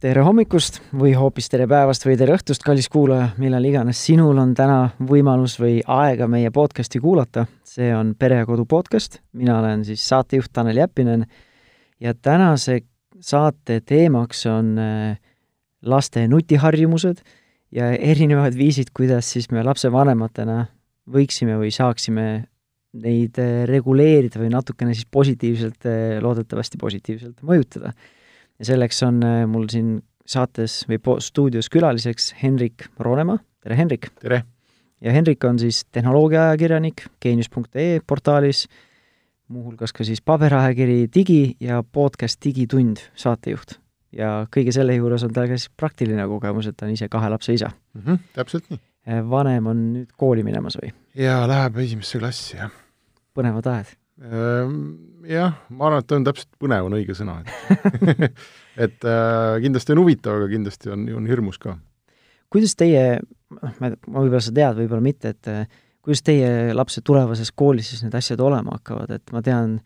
tere hommikust või hoopis tere päevast või tere õhtust, kallis kuulaja, millal iganes sinul on täna võimalus või aega meie podcasti kuulata. see on Pere ja Kodu podcast, mina olen siis saatejuht Tanel Jeppinen ja tänase saate teemaks on äh, laste nutiharjumused ja erinevad viisid, kuidas siis me lapsevanematena võiksime või saaksime neid äh, reguleerida või natukene siis positiivselt, äh, loodetavasti positiivselt mõjutada ja selleks on äh, mul siin saates või stuudios külaliseks Henrik Roonemaa, tere Henrik! tere! ja Henrik on siis tehnoloogiaajakirjanik geenius.ee portaalis, muuhulgas ka siis paberajakiri Digi ja podcast Digitund saatejuht. ja kõige selle juures on tal ka siis praktiline kogemus, et ta on ise kahe lapse isa mm. -hmm, täpselt nii. Äh, vanem on nüüd kooli minemas või? jaa, läheb esimesse klassi, jah. põnevad ajad jah, ma arvan, et on täpselt põnev on õige sõna, et et äh, kindlasti on huvitav, aga kindlasti on, on hirmus ka. kuidas teie, noh, ma, võib-olla sa tead, võib-olla mitte, et äh, kuidas teie lapse tulevases koolis siis need asjad olema hakkavad, et ma tean,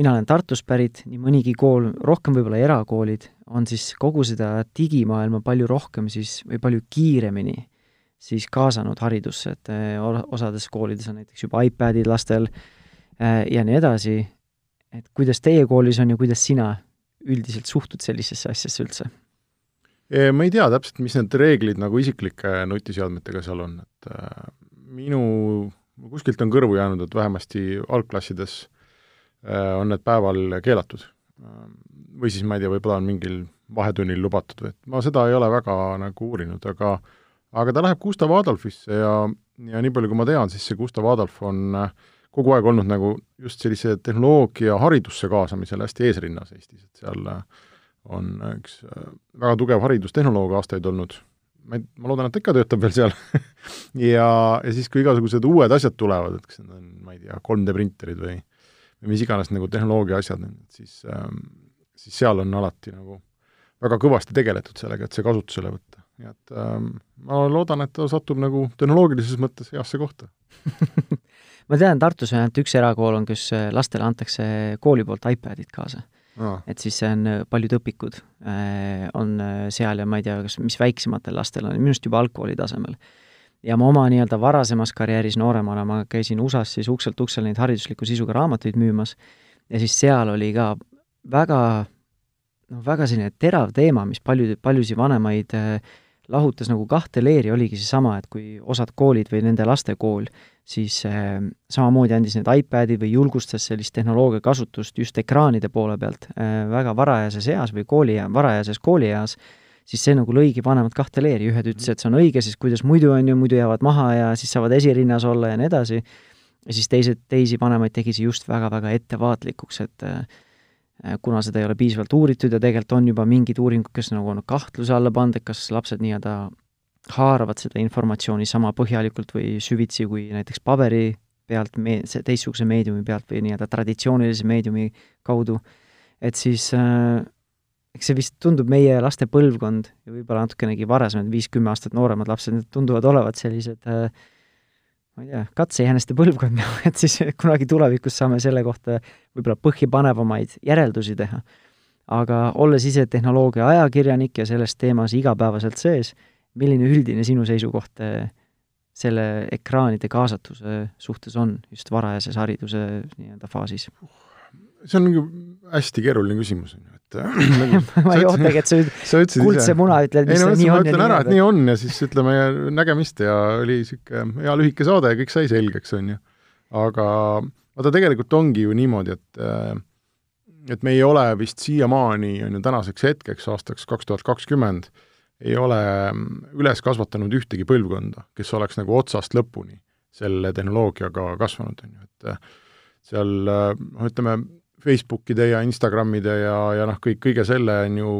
mina olen Tartust pärit, nii mõnigi kool, rohkem võib-olla erakoolid, on siis kogu seda digimaailma palju rohkem siis või palju kiiremini siis kaasanud haridusse, et äh, osades koolides on näiteks juba iPadid lastel Äh, ja nii edasi, et kuidas teie koolis on ja kuidas sina üldiselt suhtud sellisesse asjasse üldse? ma ei tea täpselt, mis need reeglid nagu isiklike nutiseadmetega seal on, et äh, minu, kuskilt on kõrvu jäänud, et vähemasti algklassides äh, on need päeval keelatud. või siis ma ei tea, võib-olla on mingil vahetunnil lubatud või et ma seda ei ole väga nagu uurinud, aga aga ta läheb Gustav Adolfisse ja, ja nii palju, kui ma tean, siis see Gustav Adolf on äh, kogu aeg olnud nagu just sellise tehnoloogia haridusse kaasamisel hästi eesrinnas Eestis, et seal äh, on üks äh, väga tugev haridustehnoloog aastaid olnud, ma ei, ma loodan, et ikka töötab veel seal ja, ja siis, kui igasugused uued asjad tulevad, et kas need on, ma ei tea, 3D printerid või või mis iganes nagu tehnoloogia asjad, siis ähm,, siis seal on alati nagu väga kõvasti tegeletud sellega, et see kasutusele võtta. nii et ähm, ma loodan, et ta satub nagu tehnoloogilises mõttes heasse kohta ma tean, Tartus on ainult üks erakool on, kus äh, lastele antakse kooli poolt iPadid kaasa. No.. et siis see on, äh, paljud õpikud äh, on seal ja ma ei tea, kas, mis väiksematel lastel on, minu arust juba algkooli tasemel. ja ma oma nii-öelda varasemas karjääris nooremana, ma käisin USA-s siis ukselt uksele neid haridusliku sisuga raamatuid müümas. Ja siis seal oli ka väga noh, väga selline terav teema, mis paljusid, paljusid vanemaid lahutas nagu kahte leeri, oligi seesama, et kui osad koolid või nende laste kool siis äh, samamoodi andis need iPadid või julgustas sellist tehnoloogia kasutust just ekraanide poole pealt äh, väga varajases eas või kooli, varajases koolieas, siis see nagu lõigi vanemad kahte leeri, ühed ütlesid, et see on õige, sest kuidas muidu on ju, muidu jäävad maha ja siis saavad esirinnas olla ja nii edasi, ja siis teised, teisi vanemaid tegi see just väga-väga ettevaatlikuks, et äh, kuna seda ei ole piisavalt uuritud ja tegelikult on juba mingid uuringud, kes nagu on kahtluse alla pannud, et kas lapsed nii-öelda haaravad seda informatsiooni sama põhjalikult või süvitsi kui näiteks paberi pealt, me-, teistsuguse meediumi pealt või nii-öelda traditsioonilise meediumi kaudu, et siis äh, eks see vist tundub meie laste põlvkond ja võib-olla natukenegi varasemad, viis-kümme aastat nooremad lapsed, need tunduvad olevat sellised äh, ma ei tea, katsejääneste põlvkond et siis kunagi tulevikus saame selle kohta võib-olla põhjapanevamaid järeldusi teha. aga olles ise tehnoloogia ajakirjanik ja selles teemas igapäevaselt sees, milline üldine sinu seisukoht eh, selle ekraanide kaasatuse suhtes on just varajases hariduse nii-öelda faasis? See on hästi keeruline küsimus, on ju, et nagu, ma ei ootagi, et sa nüüd kuldse muna ütled, mis ei, no, nii on ja nii ära, et nii on ja siis ütleme nägemist ja oli niisugune hea lühike saade ja kõik sai selgeks, on ju. aga vaata, tegelikult ongi ju niimoodi, et et me ei ole vist siiamaani, on ju, tänaseks hetkeks, aastaks kaks tuhat kakskümmend, ei ole mm, üles kasvatanud ühtegi põlvkonda, kes oleks nagu otsast lõpuni selle tehnoloogiaga kasvanud, on ju, et äh, seal äh, noh, ütleme, Facebookide ja Instagramide ja, ja noh, kõik, kõige selle on ju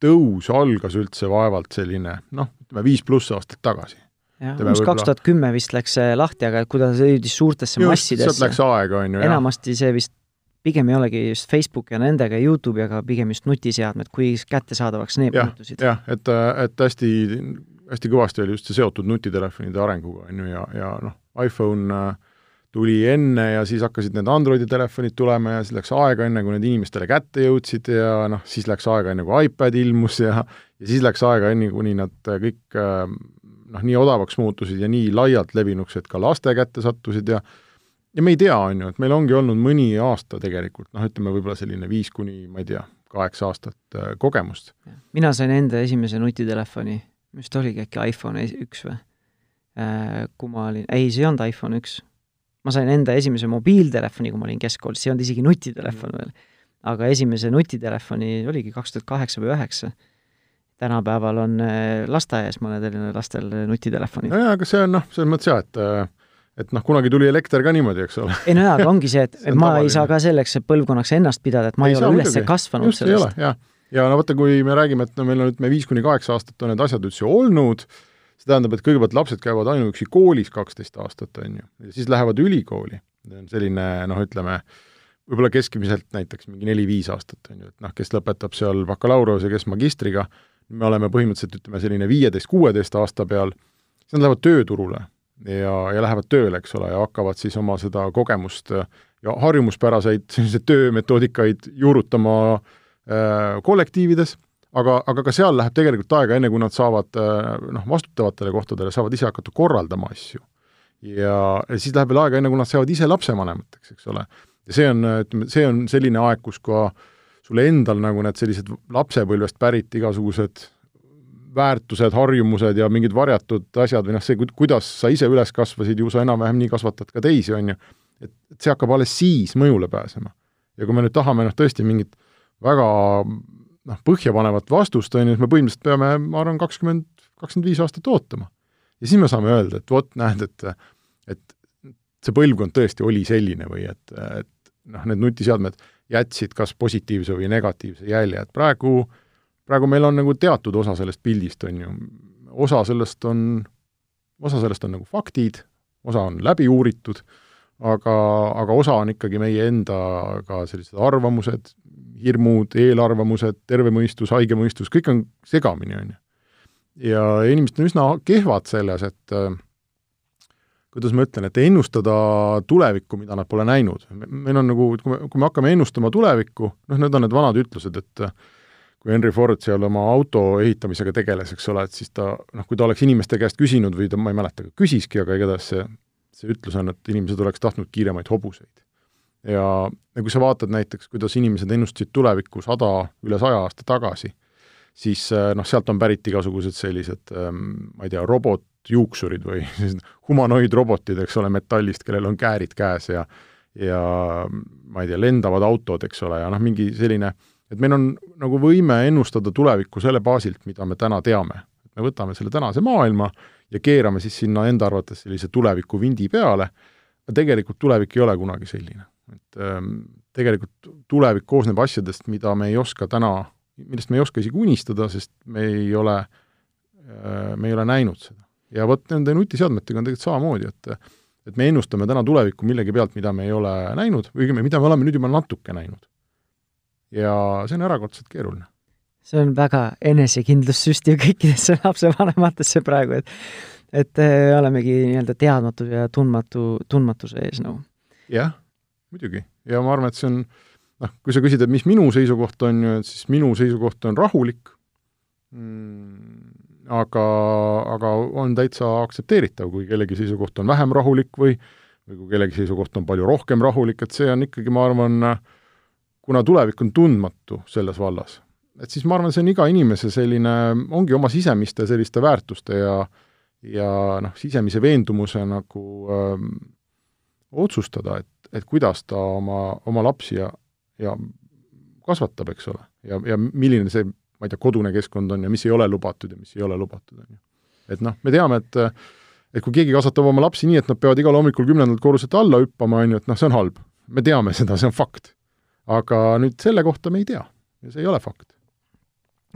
tõus algas üldse vaevalt selline noh, ütleme viis pluss aastat tagasi. umbes kaks tuhat kümme vist läks lahti, aga kuidas jõudis suurtesse just, massidesse. sealt läks aega, on ju. enamasti see vist pigem ei olegi just Facebook ja nendega ja Youtube, aga pigem just nutiseadmed, kui kättesaadavaks need muutusid. jah, et, et hästi, hästi kõvasti oli just see seotud nutitelefonide arenguga, on ju, ja, ja noh, iPhone äh, tuli enne ja siis hakkasid need Androidi telefonid tulema ja siis läks aega, enne kui need inimestele kätte jõudsid ja noh, siis läks aega, enne kui iPad ilmus ja ja siis läks aega, enne kuni nad kõik noh, nii odavaks muutusid ja nii laialt levinuks, et ka laste kätte sattusid ja ja me ei tea, on ju, et meil ongi olnud mõni aasta tegelikult, noh, ütleme võib-olla selline viis kuni, ma ei tea, kaheksa aastat äh, kogemust. mina sain enda esimese nutitelefoni, mis ta oligi äkki iPhone üks või äh,? kui ma olin, ei, see ei olnud iPhone üks. Ma sain enda esimese mobiiltelefoni, kui ma olin keskkoolis, see ei olnud isegi nutitelefon veel. aga esimese nutitelefoni oligi kaks tuhat kaheksa või üheksa tänapäeval on äh, lasteaias mõnedel lastel nutitelefonid. nojah, aga see on noh, selles mõttes jah, et äh, et noh, kunagi tuli elekter ka niimoodi, eks ole. ei no jaa, aga ongi see, et see ma tavaline. ei saa ka selleks põlvkonnaks ennast pidada, et ma ei, ei ole üles muidugi. kasvanud Just sellest. ja no vaata, kui me räägime, et no meil on, ütleme, viis kuni kaheksa aastat on need asjad üldse olnud, see tähendab, et kõigepealt lapsed käivad ainuüksi koolis kaksteist aastat, on ju, ja siis lähevad ülikooli. see on selline noh, ütleme, võib-olla keskmiselt näiteks mingi neli-viis aastat, on ju, et noh, kes lõpetab seal bakalaureuse, kes magistriga, me oleme põhimõtteliselt, ütleme, selline viieteist-kuueteist aasta peal, siis nad lähevad tööturule ja, ja lähevad tööle, eks ole, ja hakkavad siis oma seda kogemust ja harjumuspäraseid selliseid töömetoodikaid juurutama äh, kollektiivides, aga, aga ka seal läheb tegelikult aega, enne kui nad saavad äh, noh, vastutavatele kohtadele, saavad ise hakata korraldama asju. ja, siis läheb veel aega, enne kui nad saavad ise lapsevanemateks, eks ole. ja see on, ütleme, see on selline aeg, kus ka sul endal nagu need sellised lapsepõlvest pärit igasugused väärtused, harjumused ja mingid varjatud asjad või noh, see, kuidas sa ise üles kasvasid, ju sa enam-vähem nii kasvatad ka teisi, on ju, et, et see hakkab alles siis mõjule pääsema. ja kui me nüüd tahame noh, tõesti mingit väga noh, põhjapanevat vastust, on ju, siis me põhimõtteliselt peame, ma arvan, kakskümmend, kakskümmend viis aastat ootama. ja siis me saame öelda, et vot, näed, et et see põlvkond tõesti oli selline või et, et noh, need nutiseadmed jätsid kas positiivse või negatiivse jälje, et praegu, praegu meil on nagu teatud osa sellest pildist, on ju, osa sellest on, osa sellest on nagu faktid, osa on läbi uuritud, aga, aga osa on ikkagi meie enda ka sellised arvamused, hirmud, eelarvamused, terve mõistus, haige mõistus, kõik on segamini, on ju. ja inimesed on üsna kehvad selles, et äh, kuidas ma ütlen, et ennustada tulevikku, mida nad pole näinud. meil on nagu, kui me, kui me hakkame ennustama tulevikku, noh, need on need vanad ütlused, et kui Henry Ford seal oma auto ehitamisega tegeles, eks ole, et siis ta noh, kui ta oleks inimeste käest küsinud või ta, ma ei mäleta, küsiski, aga igatahes see, see ütlus on, et inimesed oleks tahtnud kiiremaid hobuseid. ja, ja kui sa vaatad näiteks, kuidas inimesed ennustasid tulevikku sada, üle saja aasta tagasi, siis noh, sealt on pärit igasugused sellised ma ei tea, robot, juuksurid või humanoidrobotid, eks ole, metallist, kellel on käärid käes ja ja ma ei tea, lendavad autod, eks ole, ja noh, mingi selline, et meil on nagu võime ennustada tulevikku selle baasilt, mida me täna teame. Me võtame selle tänase maailma ja keerame siis sinna enda arvates sellise tuleviku vindi peale, tegelikult tulevik ei ole kunagi selline. et ähm, tegelikult tulevik koosneb asjadest, mida me ei oska täna, millest me ei oska isegi unistada, sest me ei ole äh,, me ei ole näinud seda ja vot nende nutiseadmetega on tegelikult samamoodi, et et me ennustame täna tulevikku millegi pealt, mida me ei ole näinud, õigemini, mida me oleme nüüd juba natuke näinud. ja see on erakordselt keeruline. See on väga enesekindlussüsti kõikidesse lapsevanematesse praegu, et et äh, olemegi nii-öelda teadmatu ja tundmatu, tundmatuse ees nagu. jah, muidugi. ja ma arvan, et see on noh, kui sa küsid, et mis minu seisukoht on ju, et siis minu seisukoht on rahulik mm,, aga, aga on täitsa aktsepteeritav, kui kellegi seisukoht on vähem rahulik või või kui kellegi seisukoht on palju rohkem rahulik, et see on ikkagi, ma arvan, kuna tulevik on tundmatu selles vallas, et siis ma arvan, see on iga inimese selline, ongi oma sisemiste selliste väärtuste ja ja noh, sisemise veendumuse nagu öö, ähm, otsustada, et, et kuidas ta oma, oma lapsi ja, ja kasvatab, eks ole, ja, ja milline see ma ei tea, kodune keskkond on ja mis ei ole lubatud ja mis ei ole lubatud, on ju. et noh, me teame, et et kui keegi kasvatab oma lapsi nii, et nad peavad igal hommikul kümnendalt korruselt alla hüppama, on ju, et noh, see on halb. me teame seda, see on fakt. aga nüüd selle kohta me ei tea ja see ei ole fakt.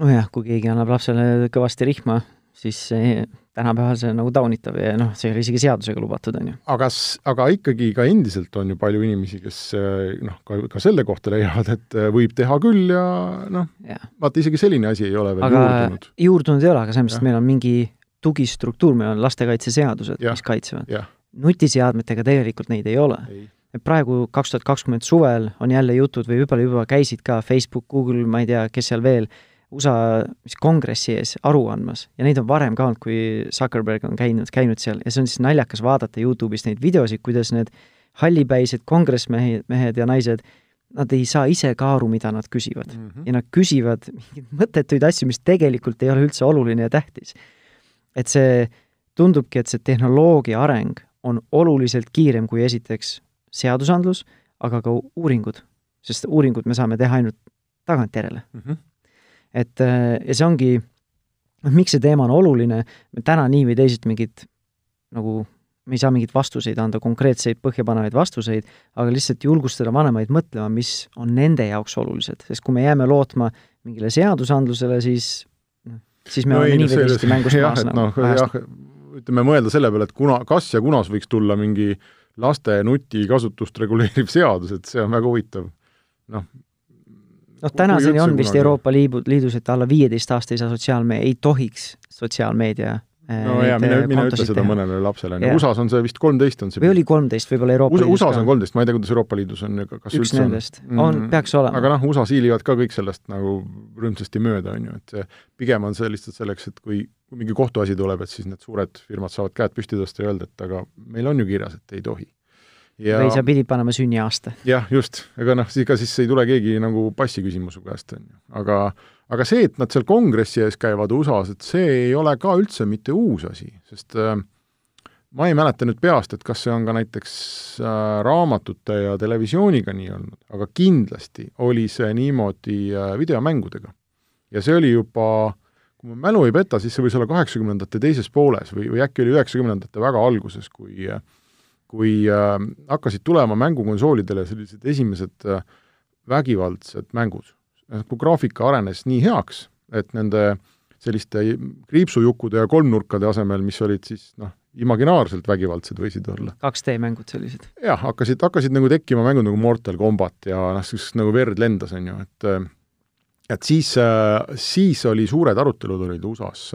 Nojah, kui keegi annab lapsele kõvasti rihma, siis see tänapäeval see on nagu taunitav ja noh, see ei ole isegi seadusega lubatud, on ju. aga, aga ikkagi ka endiselt on ju palju inimesi, kes eh, noh, ka, ka selle kohta leiavad, et eh, võib teha küll ja noh, vaata isegi selline asi ei ole veel aga juurdunud. juurdunud ei ole, aga selles mõttes, et meil on mingi tugistruktuur, meil on lastekaitseseadused, mis kaitsevad. nutiseadmetega tegelikult neid ei ole. et praegu kaks tuhat kakskümmend suvel on jälle jutud või võib-olla juba käisid ka Facebook, Google, ma ei tea, kes seal veel, USA, mis kongressi ees aru andmas ja neid on varem ka olnud, kui Zuckerberg on käinud, käinud seal ja see on siis naljakas vaadata Youtube'is neid videosid, kuidas need hallipäised kongressmehed, mehed ja naised, nad ei saa ise ka aru, mida nad küsivad mm. -hmm. ja nad küsivad mingeid mõttetuid asju, mis tegelikult ei ole üldse oluline ja tähtis. et see, tundubki, et see tehnoloogia areng on oluliselt kiirem kui esiteks seadusandlus, aga ka uuringud, sest uuringut me saame teha ainult tagantjärele mm. -hmm et äh, ja see ongi, noh, miks see teema on oluline, me täna nii või teisiti mingit nagu me ei saa mingeid vastuseid anda, konkreetseid põhjapanevaid vastuseid, aga lihtsalt julgustada vanemaid mõtlema, mis on nende jaoks olulised, sest kui me jääme lootma mingile seadusandlusele, siis noh, siis me no oleme nii või teisiti mängust maas. noh, jah, ütleme, mõelda selle peale, et kuna, kas ja kunas võiks tulla mingi laste nutikasutust reguleeriv seadus, et see on väga huvitav. noh, noh, tänaseni on vist Euroopa Liidu, Liidus, et alla viieteist aasta ei saa sotsiaalmeedia, ei tohiks sotsiaalmeedia äh, no jaa, mine, mine ütle seda teha. mõnele lapsele, no USA-s on see vist kolmteist on see või oli kolmteist võib-olla Euroopa USA, Liidus USA-s on kolmteist, ma ei tea, kuidas Euroopa Liidus on, kas üks nendest on, on mm,, peaks olema. aga noh, USA-s hiilivad ka kõik sellest nagu rõõmsasti mööda, on ju, et see pigem on see lihtsalt selleks, et kui, kui mingi kohtuasi tuleb, et siis need suured firmad saavad käed püsti tõsta ja öelda, et aga meil on ju kirjas, et ei tohi ja või sa pidid panema sünniaasta. jah, just, ega noh, ega siis ei tule keegi nagu passi küsima su käest, on ju. aga, aga see, et nad seal kongressi ees käivad USA-s, et see ei ole ka üldse mitte uus asi, sest äh, ma ei mäleta nüüd peast, et kas see on ka näiteks äh, raamatute ja televisiooniga nii olnud, aga kindlasti oli see niimoodi äh, videomängudega. ja see oli juba, kui mu mälu ei peta, siis see võis olla kaheksakümnendate teises pooles või, või äkki oli üheksakümnendate väga alguses, kui äh, kui äh, hakkasid tulema mängukonsoolidele sellised esimesed äh, vägivaldsed mängud, kui graafika arenes nii heaks, et nende selliste kriipsujukkude ja kolmnurkade asemel, mis olid siis noh, imaginaarselt vägivaldsed võisid olla. 2D mängud sellised? jah, hakkasid, hakkasid nagu tekkima mängud nagu Mortal Combat ja noh, siis nagu verd lendas, on ju, et et siis, siis oli suured arutelud olid USA-s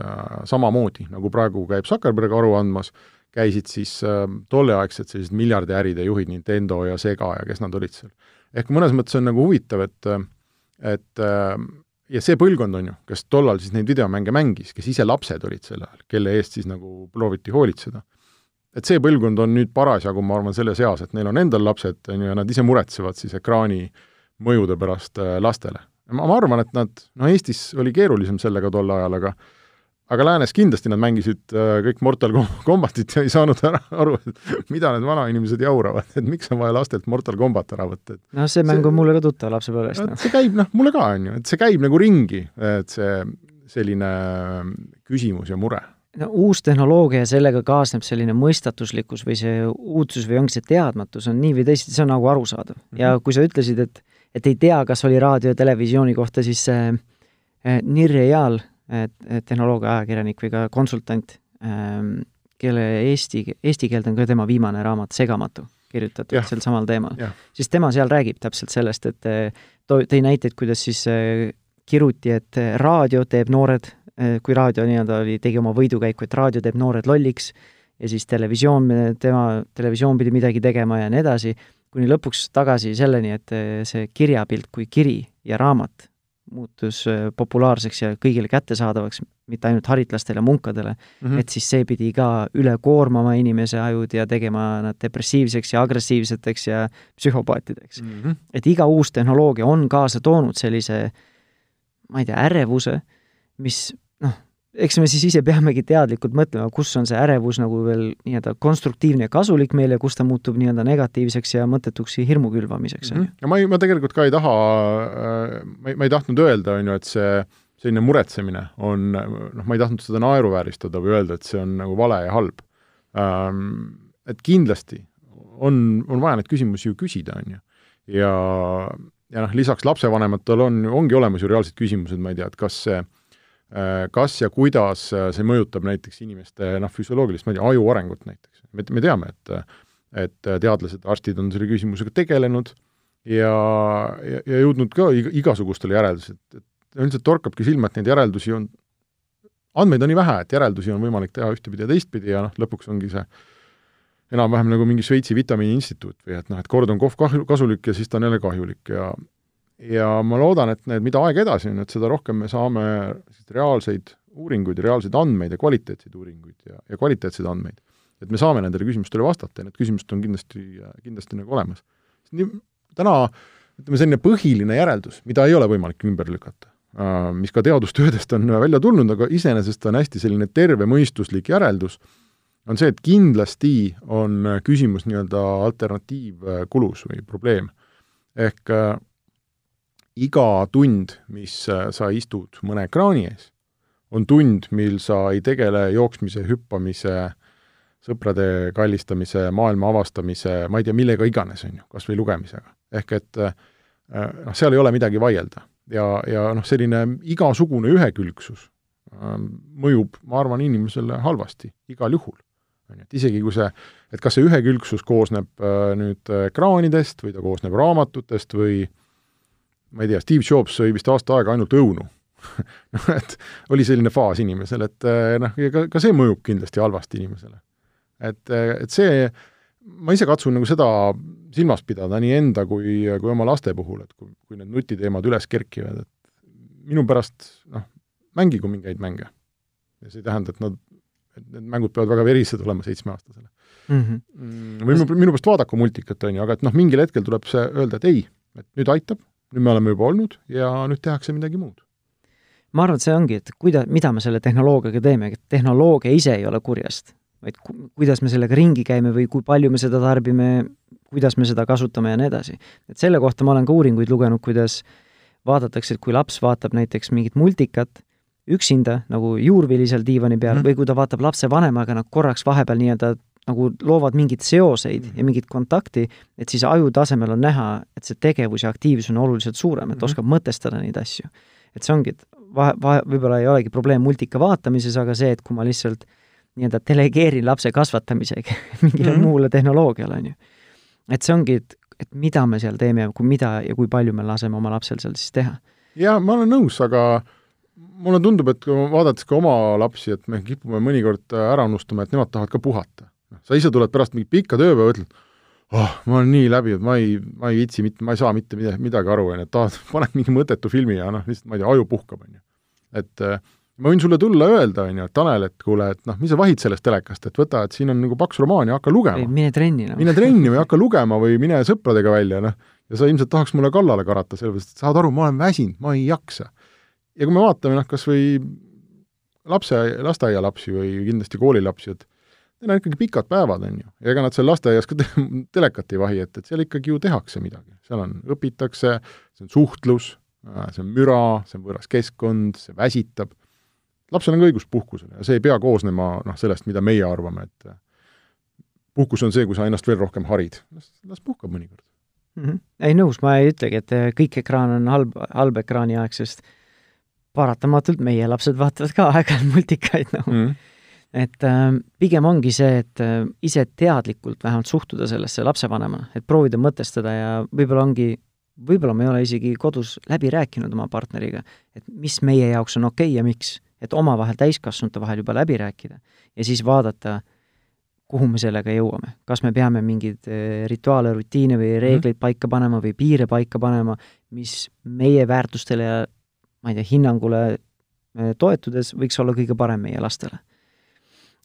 samamoodi, nagu praegu käib Zuckerberg aru andmas, käisid siis äh, tolleaegsed sellised miljardiäride juhid, Nintendo ja Sega ja kes nad olid seal. ehk mõnes mõttes on nagu huvitav, et et äh, ja see põlvkond on ju, kes tollal siis neid videomänge mängis, kes ise lapsed olid sel ajal, kelle eest siis nagu prooviti hoolitseda. et see põlvkond on nüüd parasjagu, ma arvan, selles eas, et neil on endal lapsed, on ju, ja nad ise muretsevad siis ekraani mõjude pärast äh, lastele. ma, ma arvan, et nad, no Eestis oli keerulisem sellega tol ajal, aga aga läänes kindlasti nad mängisid äh, kõik Mortal Combatit ja ei saanud ära aru, et mida need vanainimesed jauravad, et miks on vaja lastelt Mortal Combat ära võtta, et noh, see mäng on mulle ka tuttav lapsepõlvest. No. see käib, noh, mulle ka, on ju, et see käib nagu ringi, et see selline äh, küsimus ja mure no uus tehnoloogia ja sellega kaasneb selline mõistatuslikkus või see uudsus või ongi see teadmatus on nii või teisiti, see on nagu arusaadav mm. -hmm. ja kui sa ütlesid, et et ei tea, kas oli raadio ja televisiooni kohta, siis see äh, Nirje Jaal tehnoloogia ajakirjanik või ka konsultant, ähm, kelle eesti, eesti keelde on ka tema viimane raamat Segamatu kirjutatud sel samal teemal, siis tema seal räägib täpselt sellest, et äh, to-, tõi näiteid, kuidas siis äh, kiruti, et äh, raadio teeb noored, kui raadio nii-öelda oli, tegi oma võidukäiku, et raadio teeb noored lolliks, ja siis televisioon, tema, televisioon pidi midagi tegema ja nii edasi, kuni lõpuks tagasi selleni, et see kirjapilt kui kiri ja raamat muutus äh, populaarseks ja kõigile kättesaadavaks, mitte ainult haritlastele munkadele mm, -hmm. et siis see pidi ka üle koormama inimese ajud ja tegema nad depressiivseks ja agressiivseteks ja psühhopaatideks mm. -hmm. et iga uus tehnoloogia on kaasa toonud sellise ma ei tea, ärevuse, mis eks me siis ise peamegi teadlikult mõtlema, kus on see ärevus nagu veel nii-öelda konstruktiivne ja kasulik meile, kus ta muutub nii-öelda negatiivseks ja mõttetuks hirmu külvamiseks mm. -hmm. ja ma ei, ma tegelikult ka ei taha äh,, ma ei, ma ei tahtnud öelda, on ju, et see selline muretsemine on, noh, ma ei tahtnud seda naeruvääristada või öelda, et see on nagu vale ja halb ähm,. Et kindlasti on, on vaja neid küsimusi ju küsida, on ju. ja, ja noh, lisaks lapsevanematel on, ongi olemas ju reaalsed küsimused, ma ei tea, et kas see Äh, kas ja kuidas äh, see mõjutab näiteks inimeste noh, füsioloogilist, ma ei tea, aju arengut näiteks. me, me teame, et et teadlased, arstid on selle küsimusega tegelenud ja, ja, ja jõudnud ka igasugustele järeldusele, et, et üldiselt torkabki silma, et neid järeldusi on, andmeid on nii vähe, et järeldusi on võimalik teha ühtepidi ja teistpidi ja noh, lõpuks ongi see enam-vähem nagu mingi Šveitsi vitamiiniinstituut või et noh, et kord on kohv kasulik ja siis ta on jälle kahjulik ja ja ma loodan, et need, mida aeg edasi on, et seda rohkem me saame reaalseid uuringuid ja reaalseid andmeid ja kvaliteetseid uuringuid ja, ja kvaliteetseid andmeid. et me saame nendele küsimustele vastata ja need küsimused on kindlasti, kindlasti nagu olemas. nii, täna ütleme, selline põhiline järeldus, mida ei ole võimalik ümber lükata, äh, mis ka teadustöödest on välja tulnud, aga iseenesest on hästi selline tervemõistuslik järeldus, on see, et kindlasti on küsimus nii-öelda alternatiivkulus või probleem. ehk äh, iga tund, mis äh, sa istud mõne ekraani ees, on tund, mil sa ei tegele jooksmise, hüppamise, sõprade kallistamise, maailma avastamise, ma ei tea, millega iganes, on ju, kas või lugemisega. ehk et äh, noh, seal ei ole midagi vaielda. ja, ja noh, selline igasugune ühekülgsus äh, mõjub, ma arvan, inimesele halvasti, igal juhul on ju, et isegi kui see, et kas see ühekülgsus koosneb äh, nüüd ekraanidest või ta koosneb raamatutest või ma ei tea, Steve Jobs sõi vist aasta aega ainult õunu noh, et oli selline faas inimesel, et äh, noh, ka, ka see mõjub kindlasti halvasti inimesele. et, äh, et see, ma ise katsun nagu seda silmas pidada nii enda kui, kui oma laste puhul, et kui, kui need nutiteemad üles kerkivad, et minu pärast noh, mängigu mingeid mänge. ja see ei tähenda, et nad et need mängud peavad väga verised olema seitsmeaastasele mhm. mm. -hmm. või minu, minu pärast vaadaku multikat, on ju, aga et noh, mingil hetkel tuleb see öelda, et ei, et nüüd aitab, nüüd me oleme juba olnud ja nüüd tehakse midagi muud. ma arvan, et see ongi, et kuida-, mida me selle tehnoloogiaga teeme, et tehnoloogia ise ei ole kurjast, vaid ku-, kuidas me sellega ringi käime või kui palju me seda tarbime, kuidas me seda kasutame ja nii edasi. et selle kohta ma olen ka uuringuid lugenud, kuidas vaadatakse, et kui laps vaatab näiteks mingit multikat, üksinda nagu juurvili seal diivani peal mm või kui ta vaatab lapsevanemaga, nad korraks vahepeal nii-öelda nagu loovad mingeid seoseid mm -hmm. ja mingit kontakti, et siis aju tasemel on näha, et see tegevus ja aktiivsus on oluliselt suurem, et mm -hmm. oskab mõtestada neid asju. et see ongi, et vahe, vahe, võib-olla ei olegi probleem multika vaatamises, aga see, et kui ma lihtsalt nii-öelda delegeerin lapse kasvatamisega mingile mm -hmm. muule tehnoloogiale, on ju. et see ongi, et, et mida me seal teeme ja kui mida ja kui palju me laseme oma lapsel seal siis teha. jaa, ma olen nõus, aga mulle tundub, et kui vaadates ka oma lapsi, et me kipume mõnikord ära unustama, et nemad tahavad ka puhata noh, sa ise tuled pärast mingit pikka tööpäeva, ütled, oh, ma olen nii läbi, et ma ei, ma ei viitsi mitte, ma ei saa mitte midagi, midagi aru, on ju, et tahad, paned mingi mõttetu filmi ja noh, lihtsalt ma ei tea, aju puhkab, on ju. et äh, ma võin sulle tulla öelda, on ju, et Tanel, et kuule, et noh, mis sa vahid sellest telekast, et võta, et siin on nagu paks romaan ja hakka lugema. mine trenni no.. mine trenni või hakka lugema või mine sõpradega välja, noh, ja sa ilmselt tahaks mulle kallale karata, sellepärast et saad aru, ma olen väsinud, ma ei jaksa. ja kui me vaatame noh, kas või lapse, lasteaialapsi või kindlasti koolilapsi, et Neil on ikkagi pikad päevad, on ju, ja ega nad seal lasteaias ka te telekat ei vahi, et, et seal ikkagi ju tehakse midagi, seal on, õpitakse, see on suhtlus, äh, see on müra, see on võõras keskkond, see väsitab, lapsel on ka õigus puhkusele ja see ei pea koosnema noh, sellest, mida meie arvame, et äh, puhkus on see, kui sa ennast veel rohkem harid, las, las puhkab mõnikord. Mm. -hmm. ei nõus, ma ei ütlegi, et äh, kõik ekraan on halb, halb ekraaniaeg, sest paratamatult meie lapsed vaatavad ka aeg-ajalt multikaid, noh. Mm -hmm et äh, pigem ongi see, et äh, ise teadlikult vähemalt suhtuda sellesse lapsevanemana, et proovida mõtestada ja võib-olla ongi, võib-olla me ei ole isegi kodus läbi rääkinud oma partneriga, et mis meie jaoks on okei okay ja miks, et omavahel täiskasvanute vahel juba läbi rääkida ja siis vaadata, kuhu me sellega jõuame, kas me peame mingeid äh, rituaale, rutiine või mhm. reegleid mm paika panema või piire paika panema, mis meie väärtustele ja ma ei tea, hinnangule äh, toetudes võiks olla kõige parem meie lastele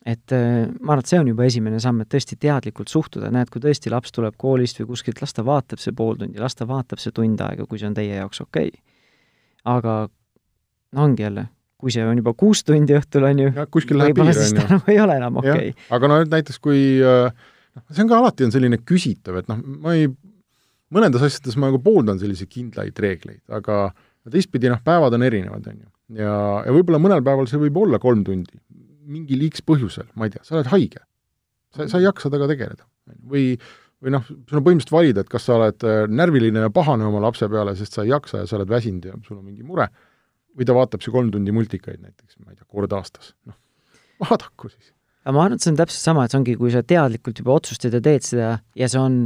et äh, ma arvan, et see on juba esimene samm, et tõesti teadlikult suhtuda, näed, kui tõesti laps tuleb koolist või kuskilt, las ta vaatab see pool tundi, las ta vaatab see tund aega, kui see on teie jaoks okei. Okay.. aga no ongi jälle, kui see on juba kuus tundi õhtul, on ju, võib-olla siis ta nagu ei ole enam okei. Okay.. aga no näiteks kui äh, noh, see on ka alati on selline küsitav, et noh, ma ei, mõnedes asjades ma nagu pooldan selliseid kindlaid reegleid, aga teistpidi noh, päevad on erinevad, on ju. ja, ja võib-olla mõnel päeval see võib olla kolm tundi, mingil X põhjusel, ma ei tea, sa oled haige. sa, sa ei jaksa temaga tegeleda. või, või noh, sul on põhimõtteliselt valida, et kas sa oled äh, närviline ja pahane oma lapse peale, sest sa ei jaksa ja sa oled väsinud ja sul on mingi mure, või ta vaatab see kolm tundi multikaid näiteks, ma ei tea, kord aastas, noh, vaadaku siis. aga ma arvan, et see on täpselt sama, et see ongi, kui sa teadlikult juba otsustad ja teed seda ja see on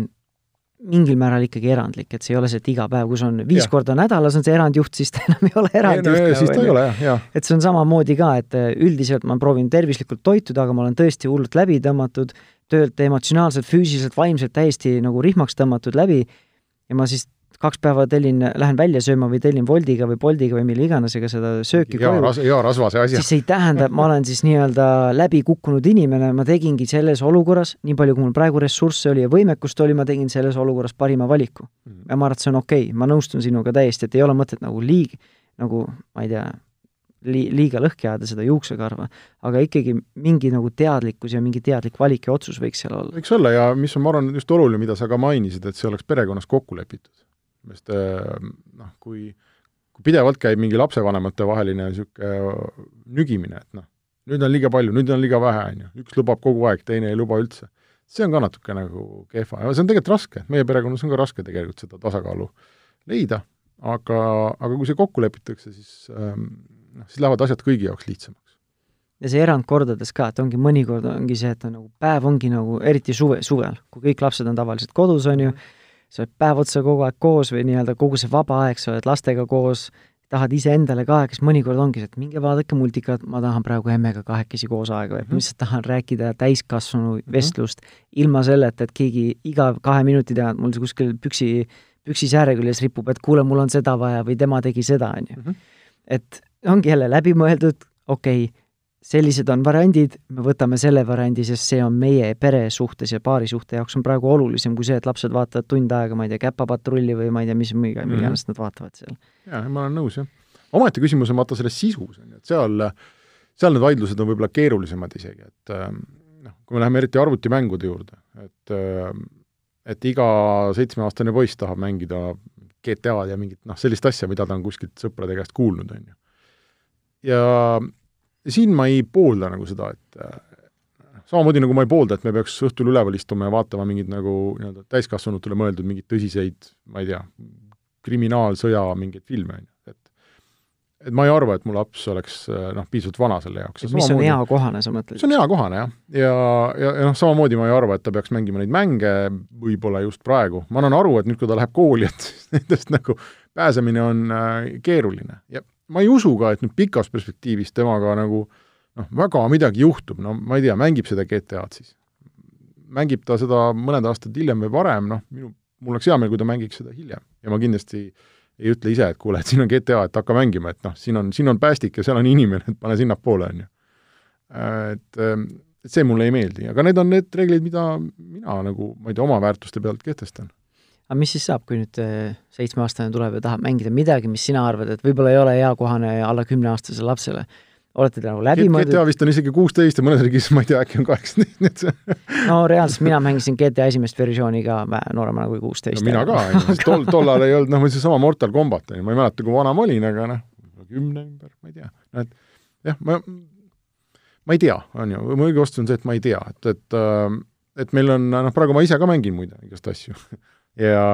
mingil määral ikkagi erandlik, et see ei ole see, et iga päev, kui see on viis ja. korda nädalas on see erandjuht, siis ta enam ei ole erandjuht. No, siis ta ei ole jah, jah. et see on samamoodi ka, et äh, üldiselt ma proovin tervislikult toituda, aga ma olen tõesti hullult läbi tõmmatud, töölt emotsionaalselt, füüsiliselt, vaimselt täiesti nagu rihmaks tõmmatud läbi ja ma siis kaks päeva tellin, lähen välja sööma või tellin Woldiga või Boltiga või mille iganes, ega seda sööki hea ras-, hea rasvase asja. siis see ei tähenda, et ma olen siis nii-öelda läbi kukkunud inimene, ma tegingi selles olukorras, nii palju, kui mul praegu ressursse oli ja võimekust oli, ma tegin selles olukorras parima valiku mm.. ja ma arvan, et see on okei okay., ma nõustun sinuga täiesti, et ei ole mõtet nagu liig-, nagu ma ei tea, li-, liiga lõhki ajada seda juuksekarva, aga ikkagi mingi nagu teadlikkus ja mingi teadlik valik ja otsus võiks seal olla. võiks olla ja mis on, ma arvan, just oluline, mida sa ka mainisid, et see oleks perekonnas kokku lepitud sest äh, noh, kui, kui pidevalt käib mingi lapsevanemate vaheline niisugune nügimine, et noh, nüüd on liiga palju, nüüd on liiga vähe, on ju, üks lubab kogu aeg, teine ei luba üldse. see on ka natuke nagu kehva. Ja see on tegelikult raske, meie perekonnas on ka raske tegelikult seda tasakaalu leida, aga, aga kui see kokku lepitakse, siis ähm, noh, siis lähevad asjad kõigi jaoks lihtsamaks. Ja see erandkordades ka, et ongi mõnikord ongi see, et on nagu päev ongi nagu, eriti suve, suvel, kui kõik lapsed on tavaliselt kodus, on ju, sa oled päev otsa kogu aeg koos või nii-öelda kogu see vaba aeg, sa oled lastega koos, tahad iseendale ka aega, siis mõnikord ongi see, et minge vaadake multikat, ma tahan praegu emmega kahekesi koos aega veeta mm, -hmm. ma lihtsalt tahan rääkida täiskasvanu mhm. vestlust mm -hmm. ilma selleta, et keegi iga kahe minuti tagant mul kuskil püksi, püksi sääre küljes ripub, et kuule, mul on seda vaja või tema tegi seda, on ju. Mhm. et ongi jälle läbimõeldud, okei okay,, sellised on variandid, me võtame selle variandi, sest see on meie pere suhtes ja paari suhte jaoks on praegu olulisem kui see, et lapsed vaatavad tund aega, ma ei tea, Käpapatrulli või ma ei tea, mis, mida mm -hmm. iganes nad vaatavad seal. jaa, ma olen nõus, jah. omaette küsimus on vaata selles sisus, on ju, et seal, seal need vaidlused on võib-olla keerulisemad isegi, et ähm, noh, kui me läheme eriti arvutimängude juurde, et ähm, et iga seitsmeaastane poiss tahab mängida GTA-d ja mingit noh, sellist asja, mida ta on kuskilt sõprade käest kuulnud, on ju. ja siin ma ei poolda nagu seda, et äh, samamoodi nagu ma ei poolda, et me peaks õhtul üleval istuma ja vaatama mingeid nagu nii-öelda täiskasvanutele mõeldud mingeid tõsiseid, ma ei tea, kriminaalsõja mingeid filme, on ju, et et ma ei arva, et mu laps oleks äh, noh, piisavalt vana selle jaoks. mis samamoodi, on eakohane, sa mõtled? see on eakohane, jah. ja, ja, ja noh, samamoodi ma ei arva, et ta peaks mängima neid mänge võib-olla just praegu. ma annan aru, et nüüd, kui ta läheb kooli, et nendest nagu pääsemine on äh, keeruline ja ma ei usu ka, et nüüd pikas perspektiivis temaga nagu noh, väga midagi juhtub, no ma ei tea, mängib seda GTA-d siis. mängib ta seda mõned aastad hiljem või varem, noh, minu, mul oleks hea meel, kui ta mängiks seda hiljem ja ma kindlasti ei ütle ise, et kuule, et siin on GTA, et hakka mängima, et noh, siin on, siin on päästik ja seal on inimene, et pane sinnapoole, on ju. et, et see mulle ei meeldi, aga need on need reeglid, mida mina nagu, ma ei tea, oma väärtuste pealt kehtestan aga mis siis saab, kui nüüd äh, seitsmeaastane tuleb ja tahab mängida midagi, mis sina arvad, et võib-olla ei ole eakohane alla kümneaastasele lapsele? olete te nagu läbi mõeldud? GTA vist on isegi kuusteist ja mõnes riigis, ma ei tea, äkki on kaheksateist, nii et see no reaalselt mina mängisin GTA esimest versiooni ka nooremana kui kuusteist. no mina ka, tol, tollal ei olnud, noh, või seesama Mortal Combat, ma ei mäleta, kui vana ma olin, aga noh, kümne ümber, ma ei tea, et jah, ma, ma ei tea, on ju, mu õige vastus on see, et ma ei tea, et, et äh, et meil on, noh, praegu ma ise ka mängin muide igast asju ja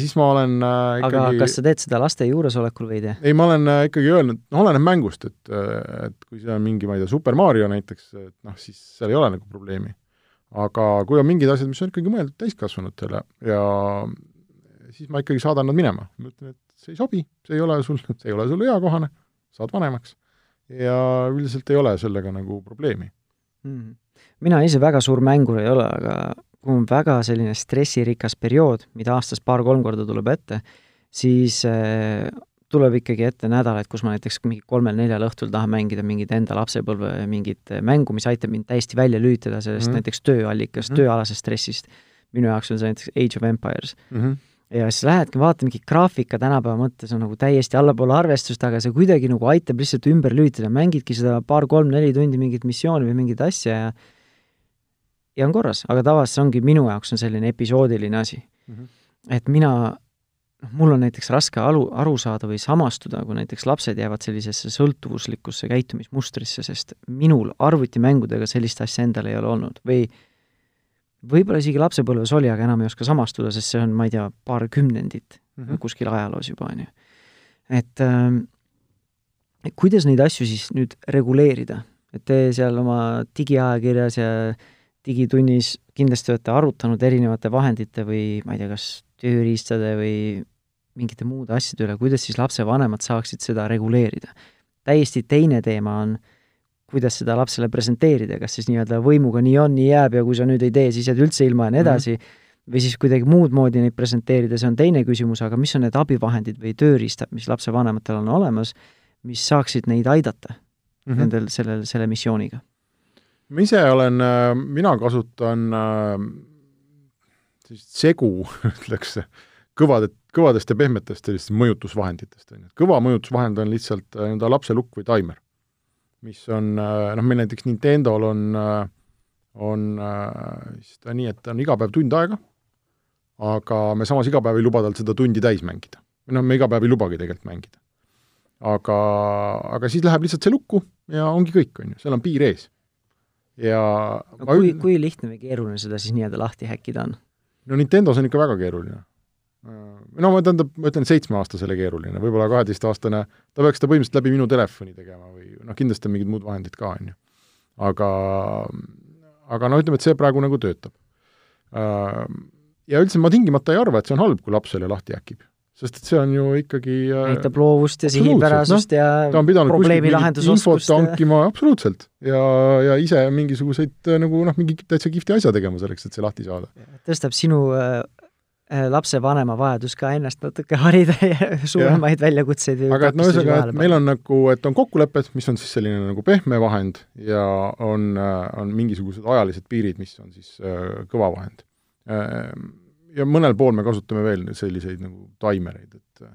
siis ma olen äh, ikkagi aga kas sa teed seda laste juuresolekul või ei tee? ei, ma olen äh, ikkagi öelnud, noh, oleneb mängust, et, äh, et kui see on mingi, ma ei tea, Super Mario näiteks, et noh, siis seal ei ole nagu probleemi. aga kui on mingid asjad, mis on ikkagi mõeldud täiskasvanutele ja siis ma ikkagi saadan nad minema. ma ütlen, et see ei sobi, see ei ole sul, see ei ole sulle eakohane, saad vanemaks. ja üldiselt ei ole sellega nagu probleemi mm.. mina ise väga suur mängur ei ole, aga kui on väga selline stressirikas periood, mida aastas paar-kolm korda tuleb ette, siis äh, tuleb ikkagi ette nädalaid, kus ma näiteks mingi kolmel-neljal õhtul tahan mängida mingit enda lapsepõlve mingit mängu, mis aitab mind täiesti välja lülitada sellest mm -hmm. näiteks tööallikast mm, -hmm. tööalasest stressist. minu jaoks on see näiteks Age of Empires mm. -hmm ja siis lähedki, vaata mingi graafika tänapäeva mõttes on nagu täiesti allapoole arvestust, aga see kuidagi nagu aitab lihtsalt ümber lülitada, mängidki seda paar-kolm-neli tundi mingit missiooni või mingit asja ja ja on korras, aga tavaliselt see ongi minu jaoks on selline episoodiline asi mm. -hmm. et mina, noh, mul on näiteks raske aru, aru saada või samastuda, kui näiteks lapsed jäävad sellisesse sõltuvuslikusse käitumismustrisse, sest minul arvutimängudega sellist asja endal ei ole olnud või võib-olla isegi lapsepõlves oli, aga enam ei oska samastuda, sest see on, ma ei tea, paar kümnendit mm -hmm. kuskil ajaloos juba, on ju. et äh, kuidas neid asju siis nüüd reguleerida, et te seal oma digiajakirjas ja digitunnis kindlasti olete arutanud erinevate vahendite või ma ei tea, kas tööriistade või mingite muude asjade üle, kuidas siis lapsevanemad saaksid seda reguleerida. täiesti teine teema on, kuidas seda lapsele presenteerida, kas siis nii-öelda võimuga nii on, nii jääb ja kui sa nüüd ei tee, siis jääd üldse ilma ja nii edasi mm, -hmm. või siis kuidagi muud moodi neid presenteerida, see on teine küsimus, aga mis on need abivahendid või tööriistad, mis lapsevanematel on olemas, mis saaksid neid aidata mm -hmm. nendel, sellel, selle missiooniga? Ma ise olen, äh, mina kasutan äh, sellist segu, ütleks, kõvade, kõvadest ja pehmetest sellistest mõjutusvahenditest, on ju. kõva mõjutusvahend on lihtsalt äh, nii-öelda lapselukk või taimer, mis on noh, meil näiteks Nintendo'l on, on siis ta nii, et ta on iga päev tund aega, aga me samas iga päev ei luba tal seda tundi täis mängida. või noh, me iga päev ei lubagi tegelikult mängida. aga, aga siis läheb lihtsalt see lukku ja ongi kõik, on ju, seal on piir ees ja no, kui, kui lihtne või keeruline seda siis nii-öelda lahti häkkida on? no Nintendos on ikka väga keeruline. no ma tähendab, ma ütlen seitsmeaastasele keeruline, võib-olla kaheteistaastane, ta peaks seda põhimõtteliselt läbi minu telefoni tegema või noh, kindlasti on mingid muud vahendid ka, on ju. aga, aga no ütleme, et see praegu nagu töötab. Ja üldse ma tingimata ei arva, et see on halb, kui laps selle lahti häkib sest et see on ju ikkagi äh, näitab loovust ja sihipärasust no, ja probleemi lahendusoskust. hankima, absoluutselt. ja, ja ise mingisuguseid äh, nagu noh, mingi täitsa kihvti asja tegema selleks, et see lahti saada. tõstab sinu äh, äh lapsevanema vajadus ka ennast natuke harida ja suuremaid ja. väljakutseid aga et no ühesõnaga, et meil on nagu, et on kokkulepped, mis on siis selline nagu pehme vahend ja on, on mingisugused ajalised piirid, mis on siis äh, kõva vahend äh, ja mõnel pool me kasutame veel selliseid nagu taimereid, et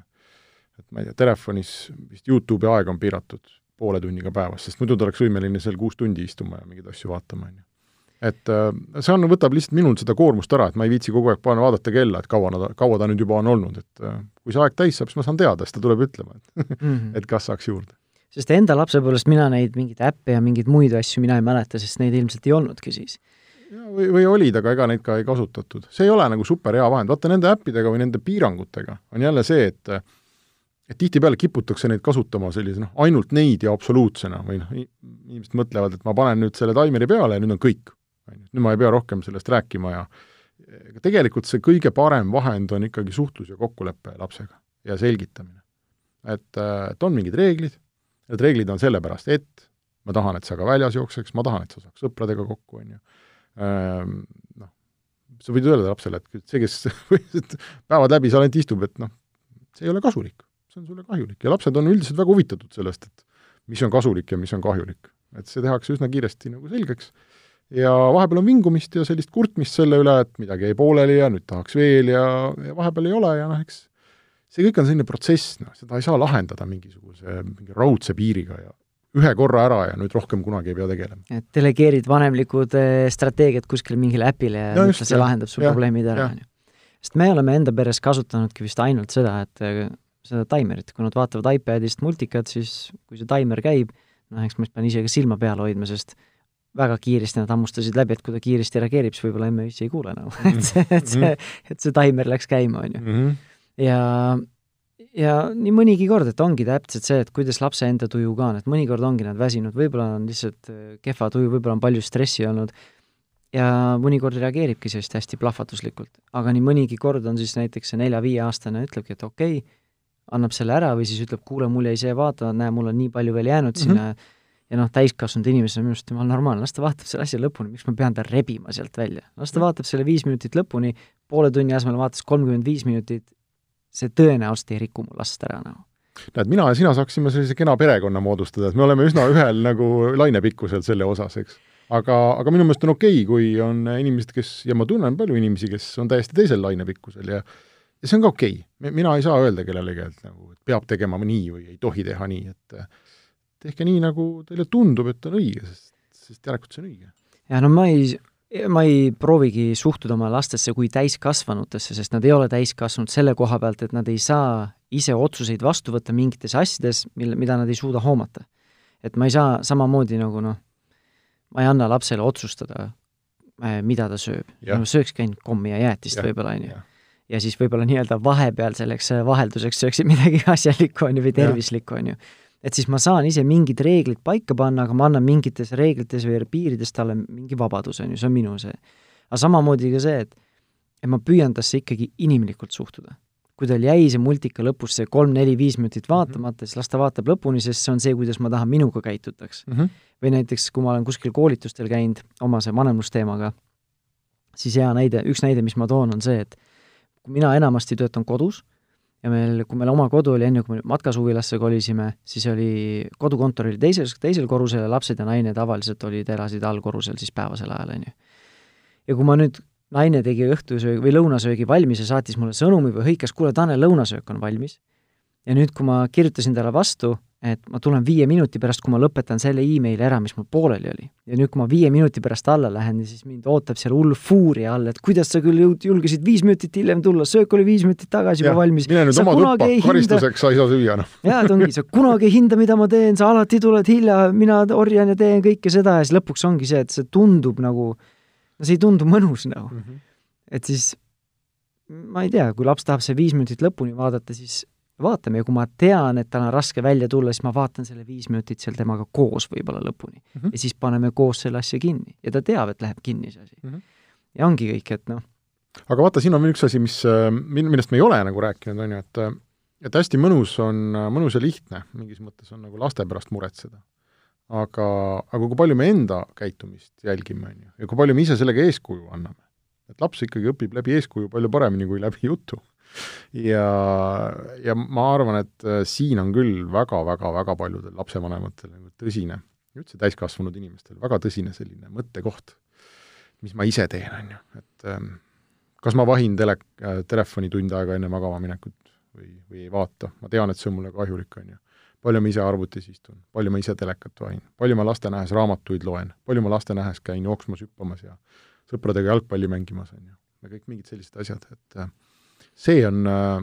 et ma ei tea, telefonis vist Youtube'i aeg on piiratud poole tunniga päevas, sest muidu ta oleks võimeline seal kuus tundi istuma ja mingeid asju vaatama, on ju. et äh, see on, võtab lihtsalt minult seda koormust ära, et ma ei viitsi kogu aeg panna, vaadata kella, et kaua nad, kaua ta nüüd juba on olnud, et äh, kui see aeg täis saab, siis ma saan teada, siis ta tuleb ütlema, et mm -hmm. et kas saaks juurde. sest enda lapsepõlvest mina neid mingeid äppe ja mingeid muid asju mina ei mäleta, sest neid ilmselt ei olnudki siis või, või olid, aga ega neid ka ei kasutatud. see ei ole nagu super hea vahend, vaata nende äppidega või nende piirangutega on jälle see, et et tihtipeale kiputakse neid kasutama sellise noh, ainult neid ja absoluutsena või noh, inimesed mõtlevad, et ma panen nüüd selle taimeri peale ja nüüd on kõik. nüüd ma ei pea rohkem sellest rääkima ja tegelikult see kõige parem vahend on ikkagi suhtlus ja kokkulepe lapsega ja selgitamine. et, et on mingid reeglid, need reeglid on sellepärast, et ma tahan, et sa ka väljas jookseks, ma tahan, et sa saaks sõpradega kokku, on ju noh, sa võid öelda lapsele, et see, kes päevad läbi seal ainult istub, et noh, see ei ole kasulik, see on sulle kahjulik. Ja lapsed on üldiselt väga huvitatud sellest, et mis on kasulik ja mis on kahjulik. et see tehakse üsna kiiresti nagu selgeks. Ja vahepeal on vingumist ja sellist kurtmist selle üle, et midagi jäi pooleli ja nüüd tahaks veel ja, ja vahepeal ei ole ja noh, eks see kõik on selline protsess, noh, seda ei saa lahendada mingisuguse mingi raudse piiriga ja ühe korra ära ja nüüd rohkem kunagi ei pea tegelema. et delegeerid vanemlikud eh, strateegiad kuskile mingile äpile ja, ja just, see lahendab sul probleemid ära, on ju. sest me oleme enda peres kasutanudki vist ainult seda, et eh, seda taimerit, kui nad vaatavad iPadist multikat, siis kui see taimer käib, noh, eks ma siis pean ise ka silma peal hoidma, sest väga kiiresti nad hammustasid läbi, et kui ta kiiresti reageerib, siis võib-olla emme üldse ei kuule nagu et see, et see, et see taimer läks käima, on ju. Mhm. ja ja nii mõnigi kord, et ongi täpselt see, et kuidas lapse enda tuju ka on, et mõnikord ongi nad väsinud, võib-olla on lihtsalt äh, kehva tuju, võib-olla on palju stressi olnud ja mõnikord reageeribki sellist hästi plahvatuslikult. aga nii mõnigi kord on siis näiteks see nelja-viieaastane ütlebki, et okei okay,, annab selle ära või siis ütleb, kuule, mul jäi see vaata, näe, mul on nii palju veel jäänud sinna mm -hmm. ja noh, täiskasvanud inimesena minu arust jumala normaalne, las ta vaatab selle asja lõpuni, miks ma pean ta rebima sealt välja. las ta vaatab selle viis minutit lõpuni, poole tunni asemel vaatas kolmkümmend viis minutit see tõenäoliselt ei riku mu last ära nagu näed, mina ja sina saaksime sellise kena perekonna moodustada, et me oleme üsna ühel nagu lainepikkusel selle osas, eks. aga, aga minu meelest on okei okay,, kui on inimesed, kes, ja ma tunnen palju inimesi, kes on täiesti teisel lainepikkusel ja ja see on ka okei okay.. mina ei saa öelda kellelegi, et nagu, et peab tegema nii või ei tohi teha nii, et tehke nii, nagu teile tundub, et on õige, sest, sest järelikult see on õige. ja no ma ei ma ei proovigi suhtuda oma lastesse kui täiskasvanutesse, sest nad ei ole täiskasvanud selle koha pealt, et nad ei saa ise otsuseid vastu võtta mingites asjades, mille, mida nad ei suuda hoomata. et ma ei saa samamoodi nagu noh, ma ei anna lapsele otsustada, äh, mida ta sööb. no söökski ainult kommi ja jäätist võib-olla, on ju. ja siis võib-olla nii-öelda vahepeal selleks äh, vahelduseks sööksid midagi asjalikku, on ju, või tervislikku, on ju et siis ma saan ise mingid reeglid paika panna, aga ma annan mingites reeglites või piirides talle mingi vabaduse, on ju, see on minu see. aga samamoodi ka see, et et ma püüan tasse ikkagi inimlikult suhtuda. kui tal jäi see multika lõpus see kolm-neli-viis minutit vaatamata, siis las ta vaatab lõpuni, sest see on see, kuidas ma tahan minuga käitutaks mm. -hmm. või näiteks, kui ma olen kuskil koolitustel käinud oma see vanemlusteemaga, siis hea näide, üks näide, mis ma toon, on see, et kui mina enamasti töötan kodus ja meil, kui meil oma kodu oli enne, kui me matkasuvilasse kolisime, siis oli, kodukontor oli teises, teisel korrusel ja lapsed ja naine tavaliselt olid, elasid allkorrusel siis päevasel ajal, on ju. ja kui ma nüüd naine tegi õhtusöögi või lõunasöögi valmis ja saatis mulle sõnumi või hõikas, kuule, Tanel, lõunasöök on valmis. ja nüüd, kui ma kirjutasin talle vastu, et ma tulen viie minuti pärast, kui ma lõpetan selle emaili ära, mis mul pooleli oli. ja nüüd, kui ma viie minuti pärast alla lähen, siis mind ootab seal hull fuuria all, et kuidas sa küll jõud-, julgesid viis minutit hiljem tulla, söök oli viis minutit tagasi juba valmis. mine nüüd oma tuppa, karistuseks sa ei saa süüa, noh. jaa, et ongi, sa kunagi ei hinda, mida ma teen, sa alati tuled hilja, mina orjan ja teen kõike seda ja siis lõpuks ongi see, et see tundub nagu no see ei tundu mõnus nagu mm. -hmm. et siis ma ei tea, kui laps tahab see viis minutit lõpuni vaadata, siis vaatame ja kui ma tean, et tal on raske välja tulla, siis ma vaatan selle viis minutit seal temaga koos võib-olla lõpuni mm. -hmm. ja siis paneme koos selle asja kinni ja ta teab, et läheb kinni see asi mm. -hmm. ja ongi kõik, et noh. aga vaata, siin on veel üks asi, mis, millest me ei ole nagu rääkinud, on ju, et et hästi mõnus on, mõnus ja lihtne mingis mõttes on nagu laste pärast muretseda aga, aga kui palju me enda käitumist jälgime, on ju, ja kui palju me ise sellega eeskuju anname. et laps ikkagi õpib läbi eeskuju palju paremini kui läbi jutu. Ja, ja ma arvan, et äh, siin on küll väga-väga-väga paljudel lapsevanematel nagu tõsine, üldse täiskasvanud inimestel, väga tõsine selline mõttekoht, mis ma ise teen, on ju, et ähm, kas ma vahin tele, äh, telefoni tund aega enne magama minekut või, või ei vaata, ma tean, et see on mulle kahjulik, on ju. Palju ma ise arvutis istun, palju ma ise telekat vahin, palju ma laste nähes raamatuid loen, palju ma laste nähes käin jooksmas, hüppamas ja sõpradega jalgpalli mängimas, on ju. ja kõik mingid sellised asjad, et äh, see on, äh,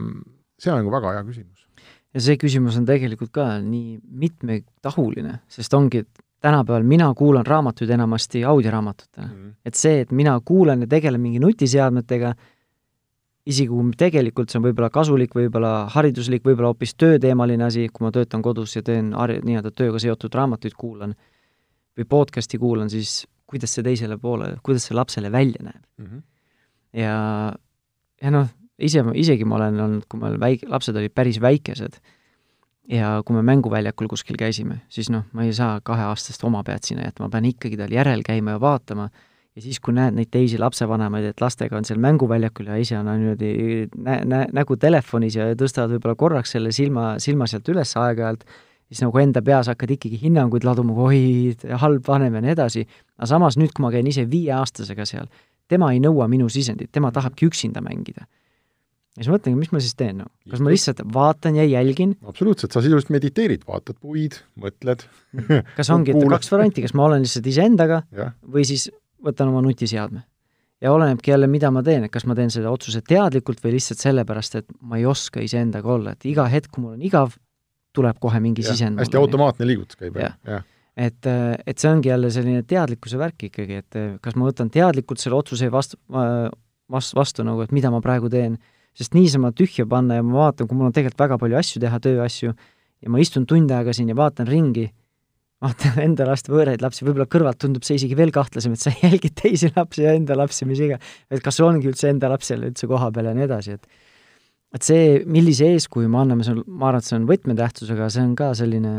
see on nagu väga hea küsimus. ja see küsimus on tegelikult ka nii mitmetahuline, sest ongi, et tänapäeval mina kuulan raamatuid enamasti audioraamatutena mm. -hmm. et see, et mina kuulan ja tegelen mingi nutiseadmetega, isegi kui tegelikult see on võib-olla kasulik, võib-olla hariduslik, võib-olla hoopis tööteemaline asi, kui ma töötan kodus ja teen har-, nii-öelda tööga seotud raamatuid kuulan või podcast'i kuulan, siis kuidas see teisele poole, kuidas see lapsele välja näeb mm. -hmm. ja, ja noh, ise, isegi ma olen olnud, kui meil väik-, lapsed olid päris väikesed. Ja kui me mänguväljakul kuskil käisime, siis noh, ma ei saa kaheaastast oma pead sinna jätma, ma pean ikkagi tal järel käima ja vaatama. Ja siis, kui näed neid teisi lapsevanemaid, et lastega on seal mänguväljakul ja ise on niimoodi nä-, nä-, nägu telefonis ja tõstavad võib-olla korraks selle silma, silma sealt üles aeg-ajalt, siis nagu enda peas hakkad ikkagi hinnanguid laduma, oi, halb vanem ja nii edasi, aga samas nüüd, kui ma käin ise viieaastasega seal, tema ei nõua minu sisendit, tema tahabki üksinda mängida. Ja siis ma mõtlengi, mis ma siis teen, no kas ma lihtsalt vaatan ja jälgin? absoluutselt, sa sisuliselt mediteerid, vaatad puid, mõtled kas ongi, et kaks varianti, kas ma olen lihtsalt iseendaga või siis võtan oma nutiseadme. ja olenebki jälle, mida ma teen, et kas ma teen selle otsuse teadlikult või lihtsalt sellepärast, et ma ei oska iseendaga olla, et iga hetk, kui mul on igav, tuleb kohe mingi ja, sisend. hästi automaatne liigutus käib, jah ja. ja.? et, et see ongi jälle selline teadlikkuse värk ikkagi, et kas ma võtan teadlikult selle otsuse vastu, vastu, vastu nagu, et mida ma praegu teen, sest niisama tühja panna ja ma vaatan, kui mul on tegelikult väga palju asju teha, tööasju, ja ma istun tund aega siin ja vaatan ringi, vaatan enda last, võõraid lapsi, võib-olla kõrvalt tundub see isegi veel kahtlasem, et sa jälgid teisi lapsi ja enda lapsi, mis iga, et kas ongi üldse enda laps seal üldse koha peal ja nii edasi, et et see, millise eeskuju me anname, see on, ma arvan, et see on võtmetähtsusega, see on ka selline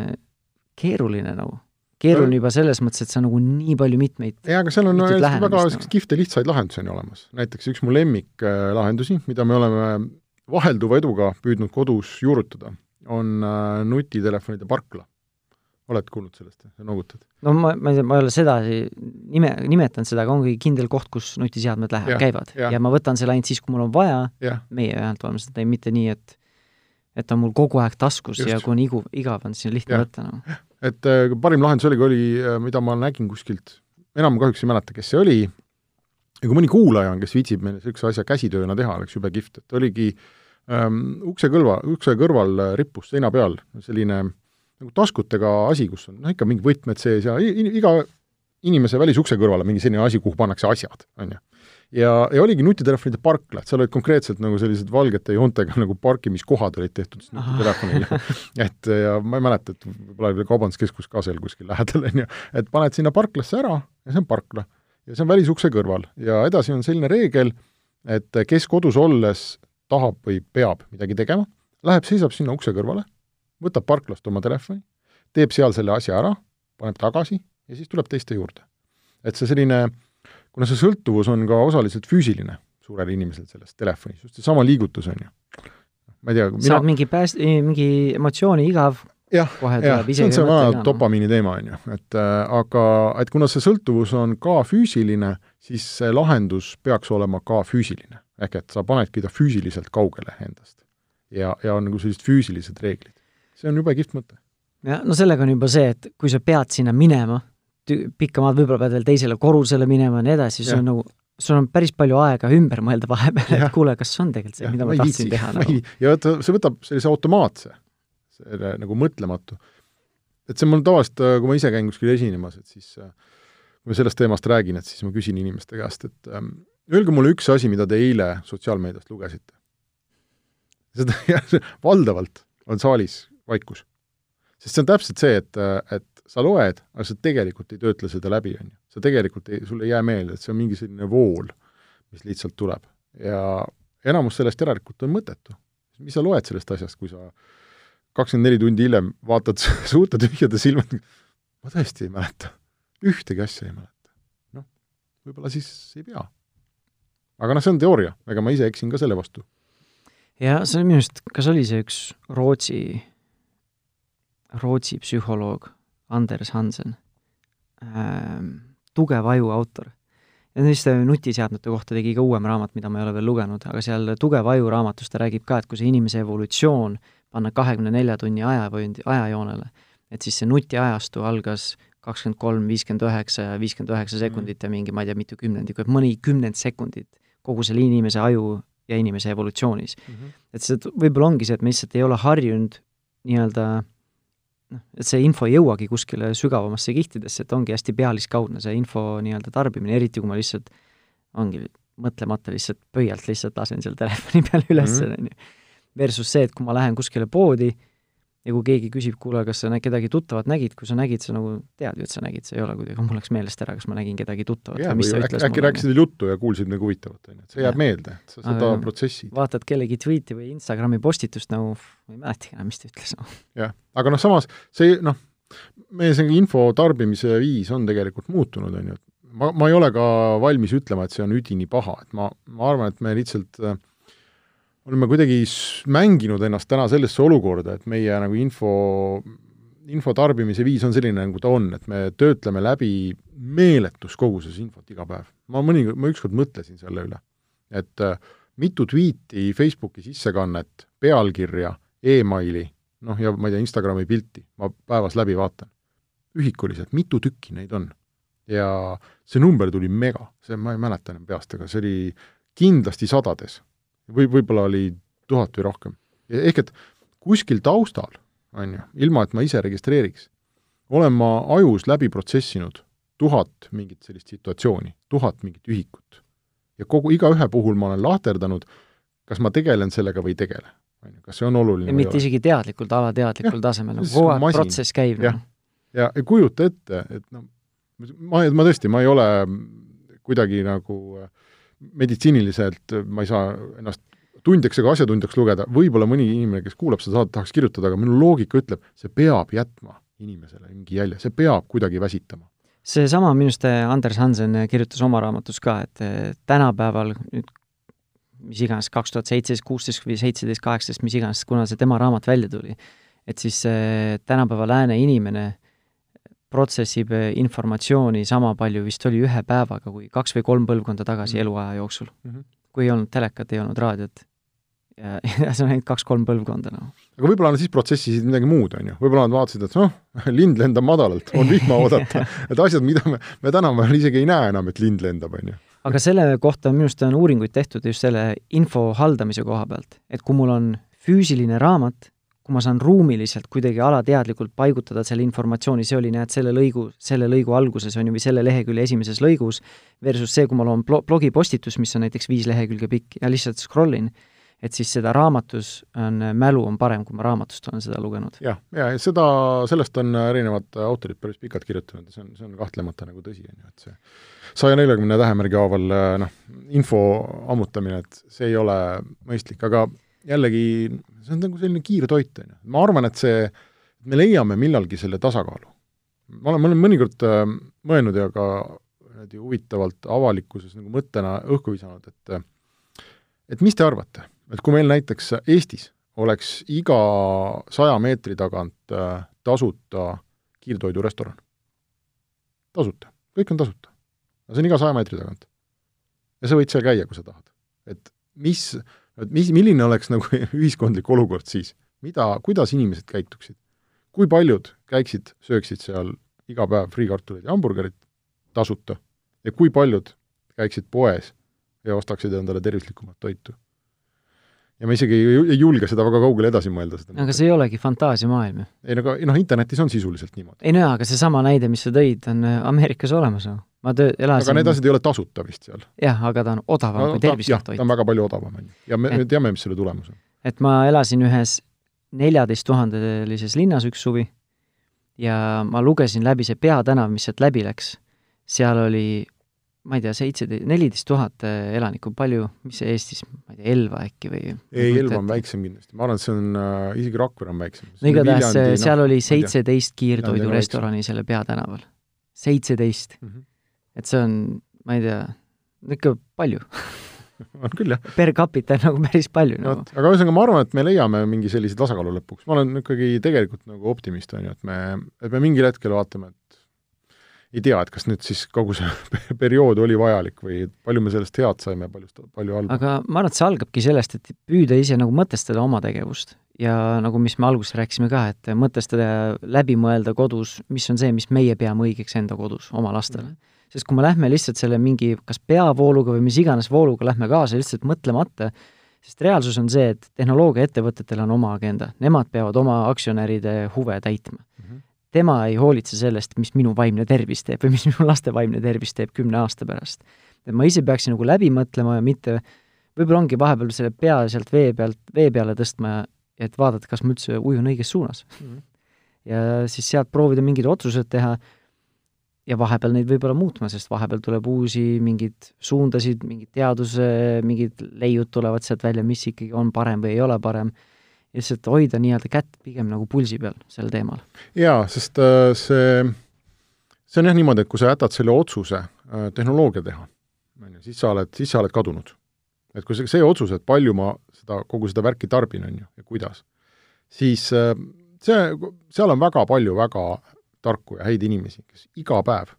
keeruline nagu. Keeruline juba selles mõttes, et on nagu nii palju mitmeid jaa, aga seal on no, väga selliseid nagu. kihvte lihtsaid lahendusi on olemas. näiteks üks mu lemmiklahendusi, mida me oleme vahelduva eduga püüdnud kodus juurutada, on äh, nutitelefonide parkla oled kuulnud sellest noogutad? no ma, ma ei tea, ma ei ole sedasi nime, nimetanud seda, aga ongi kindel koht, kus nutiseadmed lähevad, käivad ja. ja ma võtan selle ainult siis, kui mul on vaja, meie vähemalt oleme seda teinud, mitte nii, et et ta on mul kogu aeg taskus Just. ja kui on igu, igav on, siis lihtne võtta no.. Et äh, parim lahendus oligi, oli, äh, mida ma nägin kuskilt, enam kahjuks ei mäleta, kes see oli, ja kui mõni kuulaja on, kes viitsib meile niisuguse asja käsitööna teha, oleks jube kihvt, et oligi ähm, ukse kõlva, ukse kõrval rippus seina peal selline äh, nagu taskutega asi, kus on noh, ikka mingi võtmed sees ja iga inimese välisukse kõrval on mingi selline asi, kuhu pannakse asjad, on ju. Ja, ja oligi nutitelefonide parklad, seal olid konkreetselt nagu sellised valgete joontega nagu parkimiskohad olid tehtud nutitelefonile et ja ma ei mäleta, et võib-olla oli kaubanduskeskus ka seal kuskil lähedal, on ju, et paned sinna parklasse ära ja see on parkla. ja see on välisukse kõrval ja edasi on selline reegel, et kes kodus olles tahab või peab midagi tegema, läheb, seisab sinna ukse kõrvale, võtab parklast oma telefoni, teeb seal selle asja ära, paneb tagasi ja siis tuleb teiste juurde. et see selline, kuna see sõltuvus on ka osaliselt füüsiline suurel inimesel sellest telefonist, just seesama liigutus, on ju. ma ei tea, mina saad mingi pääst-, mingi emotsiooni igav, jah, jah, see on see vana dopamiini teema, on ju, et äh, aga et kuna see sõltuvus on ka füüsiline, siis see lahendus peaks olema ka füüsiline. ehk et sa panedki ta füüsiliselt kaugele endast. ja, ja on nagu sellised füüsilised reeglid. see on jube kihvt mõte jah, no sellega on juba see, et kui sa pead sinna minema, pikka maad, võib-olla pead veel teisele korrusele minema ja nii edasi, siis on nagu, sul on päris palju aega ümber mõelda vahepeal, et kuule, kas see on tegelikult see, mida ma, ma tahtsin viitsi, teha nagu. ja vaata, see võtab sellise automaatse, selle nagu mõtlematu. et see on mul tavaliselt, kui ma ise käin kuskil esinemas, et siis kui ma sellest teemast räägin, et siis ma küsin inimeste käest, et ähm, öelge mulle üks asi, mida te eile sotsiaalmeediast lugesite. seda valdavalt on saalis vaikus sest see on täpselt see, et, et sa loed, aga sa tegelikult ei töötle seda läbi, on ju. sa tegelikult ei, sul ei jää meelde, et see on mingi selline vool, mis lihtsalt tuleb. ja enamus sellest järelikult on mõttetu. mis sa loed sellest asjast, kui sa kakskümmend neli tundi hiljem vaatad suurte tühjade silmadega, ma tõesti ei mäleta. ühtegi asja ei mäleta. noh, võib-olla siis ei pea. aga noh, see on teooria, ega ma ise eksin ka selle vastu. ja see on minu arust, kas oli see üks Rootsi Rootsi psühholoog Anders Hansen ähm,, Tugev aju autor. ja selliste nutiseadmete kohta tegi ka uuem raamat, mida ma ei ole veel lugenud, aga seal Tugev aju raamatus ta räägib ka, et kui see inimese evolutsioon panna kahekümne nelja tunni ajavööndi, ajajoonele, et siis see nutiajastu algas kakskümmend kolm, viiskümmend üheksa ja viiskümmend üheksa sekundit ja mingi ma ei tea, mitu kümnendikku, et mõni kümnend sekundit kogu selle inimese aju ja inimese evolutsioonis mm. -hmm. et see võib-olla ongi see, et me lihtsalt ei ole harjunud nii-öelda noh, et see info ei jõuagi kuskile sügavamasse kihtidesse, et ongi hästi pealiskaudne see info nii-öelda tarbimine, eriti kui ma lihtsalt ongi mõtlemata lihtsalt pöialt lihtsalt lasen seal telefoni peal üles, mhm. on ju. Versus see, et kui ma lähen kuskile poodi ja kui keegi küsib, kuule, kas sa kedagi tuttavat nägid, kui sa nägid, sa nagu tead ju, et sa nägid, see ei ole kuidagi, mul läks meelest ära, kas ma nägin kedagi tuttavat ja, või mis sa ütles äkki, äkki rääkisid juttu ja kuulsid midagi huvitavat, on ju, et see jääb meelde, et sa seda protsessi vaatad kellegi tweet'i või Instagrami postitust nagu, ma ei mäletagi enam, mis ta ütles no.. jah, aga noh, samas see noh, meie see info tarbimise viis on tegelikult muutunud, on ju, et ma, ma ei ole ka valmis ütlema, et see on üdini paha, et ma, ma arvan, et me lihtsalt äh, oleme kuidagi mänginud ennast täna sellesse olukorda, et meie nagu info, info tarbimise viis on selline, nagu ta on, et me töötleme läbi meeletus koguses infot iga päev. ma mõni, ma ükskord mõtlesin selle üle, et äh, mitu tweet'i, Facebooki sissekannet, pealkirja e, emaili, noh, ja ma ei tea, Instagrami pilti ma päevas läbi vaatan. ühikuliselt, mitu tükki neid on? ja see number tuli mega, see, ma ei mäleta enam peast, aga see oli kindlasti sadades või võib-olla oli tuhat või rohkem. ehk et kuskil taustal, on ju, ilma et ma ise registreeriks, olen ma ajus läbi protsessinud tuhat mingit sellist situatsiooni, tuhat mingit ühikut. ja kogu, igaühe puhul ma olen lahterdanud, kas ma tegelen sellega või ei tegele. on ju, kas see on oluline ja mitte isegi teadlikult, alateadlikul tasemel, nagu kogu aeg protsess käib. jah, ja ei kujuta ette, et noh, ma, ma tõesti, ma ei ole kuidagi nagu äh, meditsiiniliselt ma ei saa ennast tundjaks ega asjatundjaks lugeda, võib-olla mõni inimene, kes kuulab seda saadet, tahaks kirjutada, aga minu loogika ütleb, see peab jätma inimesele mingi jälje, see peab kuidagi väsitama. seesama minu arust eh, Anders Hansen kirjutas oma raamatus ka, et eh, tänapäeval nüüd mis iganes, kaks tuhat seitseteist, kuusteist või seitseteist, kaheksateist, mis iganes, kuna see tema raamat välja tuli, et siis eh, tänapäeva lääne inimene protsessib eh, informatsiooni sama palju, vist oli ühe päevaga, kui kaks või kolm põlvkonda tagasi mm -hmm. eluaja jooksul mm. -hmm. kui ei olnud telekat, ei olnud raadiot ja, ja see on ainult kaks-kolm põlvkonda, noh. aga võib-olla nad siis protsessisid midagi muud, on ju, võib-olla nad vaatasid, et noh, lind lendab madalalt, on vihma oodata et asjad, mida me, me tänapäeval isegi ei näe enam, et lind lendab, on ju. aga selle kohta minu arust on uuringuid tehtud just selle info haldamise koha pealt, et kui mul on füüsiline raamat, kui ma saan ruumiliselt kuidagi alateadlikult paigutada selle informatsiooni, see oli, näed, selle lõigu, selle lõigu alguses on ju, või selle lehekülje esimeses lõigus, versus see, kui ma loon blo-, blogipostitus, mis on näiteks viis lehekülge pikk ja lihtsalt scroll in, et siis seda raamatus on, mälu on parem, kui ma raamatust olen seda lugenud. jah, ja, ja seda, sellest on erinevad autorid päris pikalt kirjutanud ja see on, see on kahtlemata nagu tõsi, on ju, et see saja neljakümne tähemärgi haaval noh, info ammutamine, et see ei ole mõistlik, aga jällegi see on nagu selline kiirtoit, on ju. ma arvan, et see, me leiame millalgi selle tasakaalu. ma olen, ma olen mõnikord äh, mõelnud ja ka niimoodi huvitavalt avalikkuses nagu mõttena õhku visanud, et et mis te arvate, et kui meil näiteks Eestis oleks iga saja meetri tagant äh, tasuta kiirtoidurestoran, tasuta, kõik on tasuta. see on iga saja meetri tagant. ja sa võid seal käia, kui sa tahad. et mis, et mis, milline oleks nagu ühiskondlik olukord siis, mida, kuidas inimesed käituksid? kui paljud käiksid, sööksid seal iga päev friikartuleid ja hamburgerit tasuta ja kui paljud käiksid poes ja ostaksid endale tervislikumat toitu? ja ma isegi ei, julge seda väga kaugele edasi mõelda. aga see ei olegi fantaasiamaailm ju. ei no aga, noh, internetis on sisuliselt niimoodi. ei no jaa, aga seesama näide, mis sa tõid, on äh, Ameerikas olemas ju. Ma töö, elasin aga need asjad ei ole tasuta vist seal? jah, aga ta on odavam no, kui tervislik toit. ta on väga palju odavam, on ju. ja me, me teame, mis selle tulemus on. et ma elasin ühes neljateist tuhandelises linnas üks suvi ja ma lugesin läbi see peatänav, mis sealt läbi läks, seal oli ma ei tea, seitseteist, neliteist tuhat äh, elanikku, palju, mis see Eestis, ma ei tea, Elva äkki või? ei, Elva on väiksem kindlasti, ma arvan, et see on äh,, isegi Rakvere on väiksem. no igatahes äh, seal no, oli seitseteist kiirtoidurestorani selle peatänaval. seitseteist mm. -hmm. Et see on, ma ei tea, ikka palju on küll, jah. per capita nagu päris palju no, nagu. aga ühesõnaga, ma arvan, et me leiame mingi sellise tasakaalu lõpuks, ma olen ikkagi tegelikult nagu optimist, on ju, et me, et me mingil hetkel vaatame, et ei tea, et kas nüüd siis kogu see periood oli vajalik või palju me sellest head saime, palju, palju halba. aga ma arvan, et see algabki sellest, et püüda ise nagu mõtestada oma tegevust ja nagu, mis me alguses rääkisime ka, et mõtestada ja läbi mõelda kodus, mis on see, mis meie peame õigeks enda kodus oma lastele mm. -hmm. Sest kui me lähme lihtsalt selle mingi kas peavooluga või mis iganes vooluga lähme kaasa lihtsalt mõtlemata, sest reaalsus on see, et tehnoloogiaettevõtetel on oma agenda, nemad peavad oma aktsionäride huve täitma mm. -hmm tema ei hoolitse sellest, mis minu vaimne tervis teeb või mis minu laste vaimne tervis teeb kümne aasta pärast. et ma ise peaksin nagu läbi mõtlema ja mitte, võib-olla ongi vahepeal selle pea sealt vee pealt, vee peale tõstma ja et vaadata, kas ma üldse ujun õiges suunas mm. -hmm. ja siis sealt proovida mingeid otsused teha ja vahepeal neid võib-olla muutma, sest vahepeal tuleb uusi mingeid suundasid, mingid teaduse, mingid leiud tulevad sealt välja, mis ikkagi on parem või ei ole parem lihtsalt hoida nii-öelda kätt pigem nagu pulsi peal sel teemal. jaa, sest äh, see, see on jah niimoodi, et kui sa jätad selle otsuse äh, tehnoloogia teha, on ju, siis sa oled, siis sa oled kadunud. et kui see, see otsus, et palju ma seda, kogu seda värki tarbin, on ju, ja kuidas, siis äh, see, seal on väga palju väga tarku ja häid inimesi, kes iga päev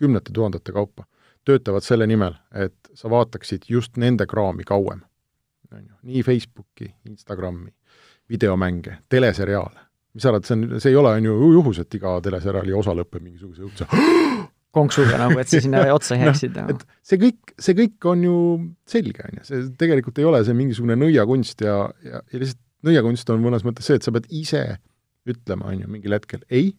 kümnete tuhandete kaupa töötavad selle nimel, et sa vaataksid just nende kraami kauem. on ju, nii Facebooki, Instagrami, videomänge, teleseriaale. mis sa arvad, see on, see ei ole, on ju juhus, et iga teleseriaali osa lõpeb mingisuguse õudse konksuga nagu, et sa sinna otsa jääksid no,. et see kõik, see kõik on ju selge, on ju, see tegelikult ei ole see mingisugune nõiakunst ja, ja, ja lihtsalt nõiakunst on mõnes mõttes see, et sa pead ise ütlema, on ju, mingil hetkel ei,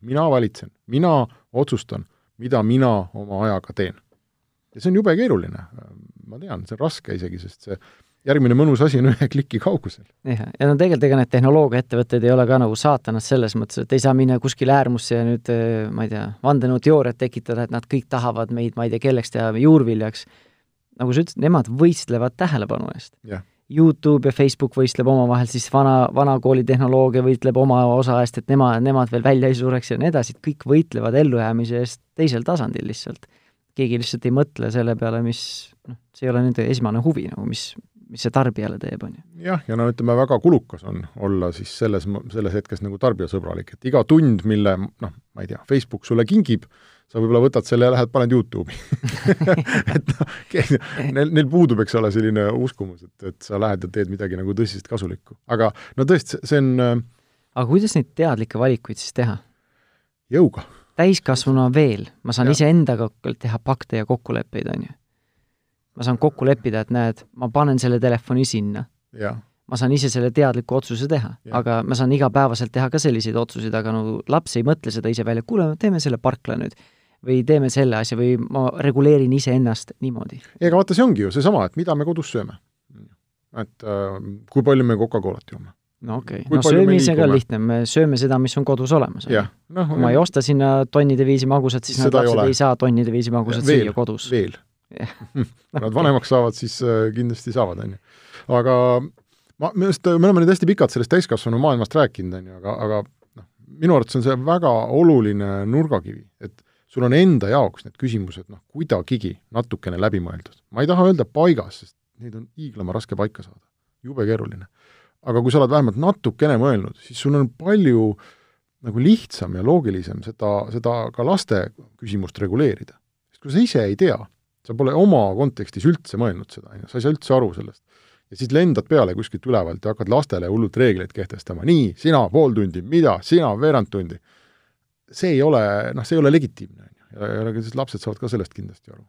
mina valitsen, mina otsustan, mida mina oma ajaga teen. ja see on jube keeruline. ma tean, see on raske isegi, sest see järgmine mõnus asi on ühe kliki kaugusel. jah, ja no tegelikult ega need tehnoloogiaettevõtted ei ole ka nagu saatanad selles mõttes, et ei saa minna kuskile äärmusse ja nüüd eh, ma ei tea, vandenõuteooriat tekitada, et nad kõik tahavad meid, ma ei tea, kelleks teha, juurviljaks. nagu sa ütlesid, nemad võistlevad tähelepanu eest. Youtube ja Facebook võistleb omavahel, siis vana, vanakooli tehnoloogia võitleb oma osa eest, et nemad, nemad veel välja ei sureks ja nii edasi, et kõik võitlevad ellujäämise eest teisel tasandil lihtsalt. keegi lihtsalt ei mõtle selle peale, mis noh, see ei ole nende esmane huvi nagu, mis, mis see tarbijale teeb, on ju. jah, ja no ütleme, väga kulukas on olla siis selles, selles hetkes nagu tarbijasõbralik, et iga tund, mille noh, ma ei tea, Facebook sulle kingib, sa võib-olla võtad selle ja lähed, paned Youtube'i et noh, neil, neil puudub, eks ole, selline uskumus, et, et sa lähed ja teed midagi nagu tõsiselt kasulikku. aga no tõesti, see on äh, aga kuidas neid teadlikke valikuid siis teha? jõuga. täiskasvanuna veel, ma saan iseendaga teha pakte ja kokkuleppeid, on ju ma saan kokku leppida, et näed, ma panen selle telefoni sinna. ma saan ise selle teadliku otsuse teha, aga ma saan igapäevaselt teha ka selliseid otsuseid, aga no laps ei mõtle seda ise välja, kuule, teeme selle parkla nüüd. Või teeme selle asja või ma reguleerin iseennast niimoodi. ei, aga vaata, see ongi ju seesama, et mida me kodus sööme. et äh, kui palju me Coca-Colat joome. no okei okay., no söömisega on lihtne, me sööme seda, mis on kodus olemas. noh, kui ma ei osta sinna tonnide viisi magusat, siis Seda ei lapsed ole. ei saa tonnide viisi magusat Veel, süüa kodus. veel kui nad vanemaks saavad, siis äh, kindlasti saavad, on ju. aga ma, minu arust me oleme nüüd hästi pikalt sellest täiskasvanu maailmast rääkinud, on ju, aga, aga noh, minu arvates on see väga oluline nurgakivi, et sul on enda jaoks need küsimused noh, kuidagigi natukene läbimõeldud. ma ei taha öelda paigas, sest neid on hiiglama raske paika saada. jube keeruline. aga kui sa oled vähemalt natukene mõelnud, siis sul on palju nagu lihtsam ja loogilisem seda, seda ka laste küsimust reguleerida. sest kui sa ise ei tea, sa pole oma kontekstis üldse mõelnud seda, on ju, sa ei saa üldse aru sellest. ja siis lendad peale kuskilt ülevalt ja hakkad lastele hullult reegleid kehtestama, nii, sina pool tundi, mida, sina veerand tundi. See ei ole, noh, see ei ole legitiimne, on ju, ja, lapsed saavad ka sellest kindlasti aru.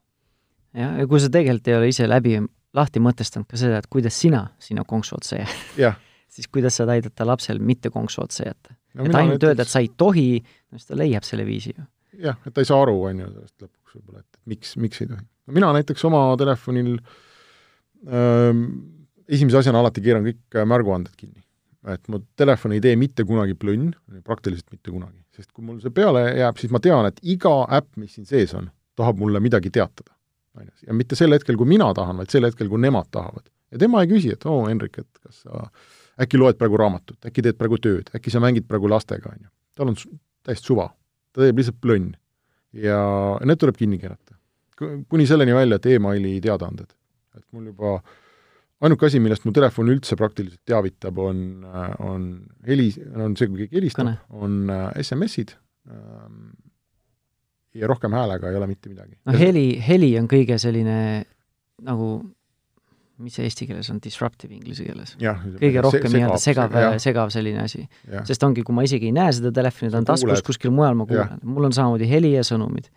jah, ja kui sa tegelikult ei ole ise läbi lahti mõtestanud ka seda, et kuidas sina sinna konksu otsa jääd, siis kuidas saad aidata lapsel mitte konksu otsa jätta no et ainult öelda, et sa ei tohi, no siis ta leiab selle viisi ju. jah, et ta ei saa aru, on ju, sellest lõpuks võib-olla, et miks, miks ei tohi. no mina näiteks oma telefonil ähm, esimese asjana alati keeran kõik äh, märguanded kinni. Et mu telefon ei tee mitte kunagi plõnn, praktiliselt mitte kunagi. sest kui mul see peale jääb, siis ma tean, et iga äpp, mis siin sees on, tahab mulle midagi teatada. on ju, ja mitte sel hetkel, kui mina tahan, vaid sel hetkel, kui nemad tahavad. ja tema ei küsi, et oo, Hendrik, et kas sa äkki loed praegu raamatut, äkki teed praegu tööd, äkki sa mängid praegu lastega, on ju. tal on täiesti suva. ta teeb lihtsalt plönn ja need tuleb kinni keerata. kuni selleni välja, et emaili teadaanded. et mul juba ainuke asi, millest mu telefon üldse praktiliselt teavitab, on, on heli, on see, kui keegi helistab on äh, SMS-id ähm, ja rohkem häälega ei ole mitte midagi. no heli, heli on kõige selline nagu, mis see eesti keeles on, disruptive inglise keeles? kõige rohkem nii-öelda segav, segav selline asi. sest ongi, kui ma isegi ei näe seda telefoni, ta on taskus kuskil mujal, ma kuulen. mul on samamoodi heli ja sõnumid.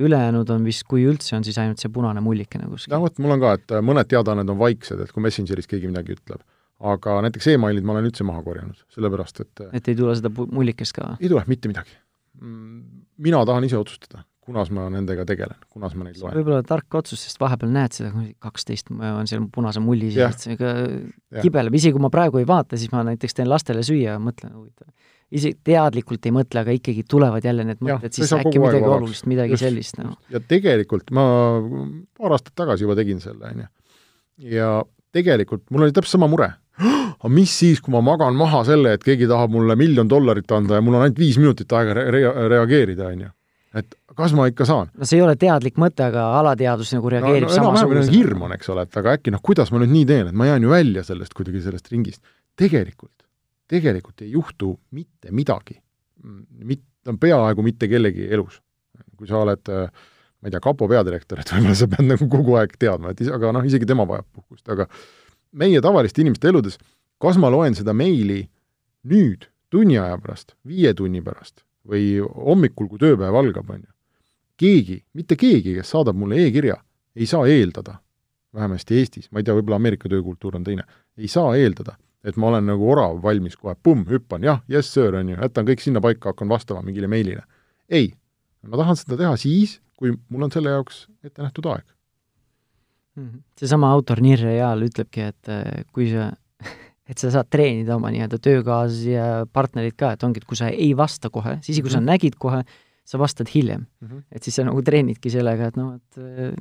ülejäänud on vist, kui üldse on, siis ainult see punane mullikene kuskil. no vot, mul on ka, et äh, mõned teadaanned on vaiksed, et kui Messengeris keegi midagi ütleb. aga näiteks emailid ma olen üldse maha korjanud, sellepärast et äh, et ei tule seda mullikest ka? ei tule mitte midagi. mina tahan ise otsustada, kunas ma nendega tegelen, kunas ma neid loen. võib-olla tark otsus, sest vahepeal näed seda, kaksteist on seal punase mulli sees, et see ka Jah. kibeleb, isegi kui ma praegu ei vaata, siis ma näiteks teen lastele süüa ja mõtlen, huvitav. isi-, teadlikult ei mõtle, aga ikkagi tulevad jälle need mõtted, siis äkki midagi vabaks. olulist, midagi Just, sellist, noh. ja tegelikult ma paar aastat tagasi juba tegin selle, on ju. ja tegelikult mul oli täpselt sama mure. aga mis siis, kui ma magan maha selle, et keegi tahab mulle miljon dollarit anda ja mul on ainult viis minutit aega re re reageerida, on ju. Et kas ma ikka saan? no see ei ole teadlik mõte, aga alateadvus nagu reageerib no, no, samasugusena. hirm on, eks ole, et aga äkki noh, kuidas ma nüüd nii teen, et ma jään ju välja sellest kuidagi, sellest ringist. tegelikult, tegelikult ei juhtu mitte midagi. Mit-, peaaegu mitte kellegi elus. kui sa oled ma ei tea, kapo peadirektor, et võib-olla sa pead nagu kogu aeg teadma, et is-, aga noh, isegi tema vajab puhkust, aga meie tavaliste inimeste eludes, kas ma loen seda meili nüüd, tunni aja pärast, viie tunni pärast või hommikul, kui tööpäev algab, on ju, keegi, mitte keegi, kes saadab mulle e-kirja, ei saa eeldada, vähemasti Eestis, ma ei tea, võib-olla Ameerika töökultuur on teine, ei saa eeldada, et ma olen nagu orav valmis kohe, pumm, hüppan, jah, yes sir, on ju, jätan kõik sinna paika, hakkan vastama mingile meilile. ei, ma tahan seda teha siis, kui mul on selle jaoks ette nähtud aeg. Mhm. seesama autor Nir Real ütlebki, et äh, kui sa, et sa saad treenida oma nii-öelda töökaaslasi ja partnerit ka, et ongi, et kui sa ei vasta kohe, siis kui sa Mhm. nägid kohe, sa vastad hiljem. Mm -hmm. et siis sa nagu treenidki sellega, et noh, et äh,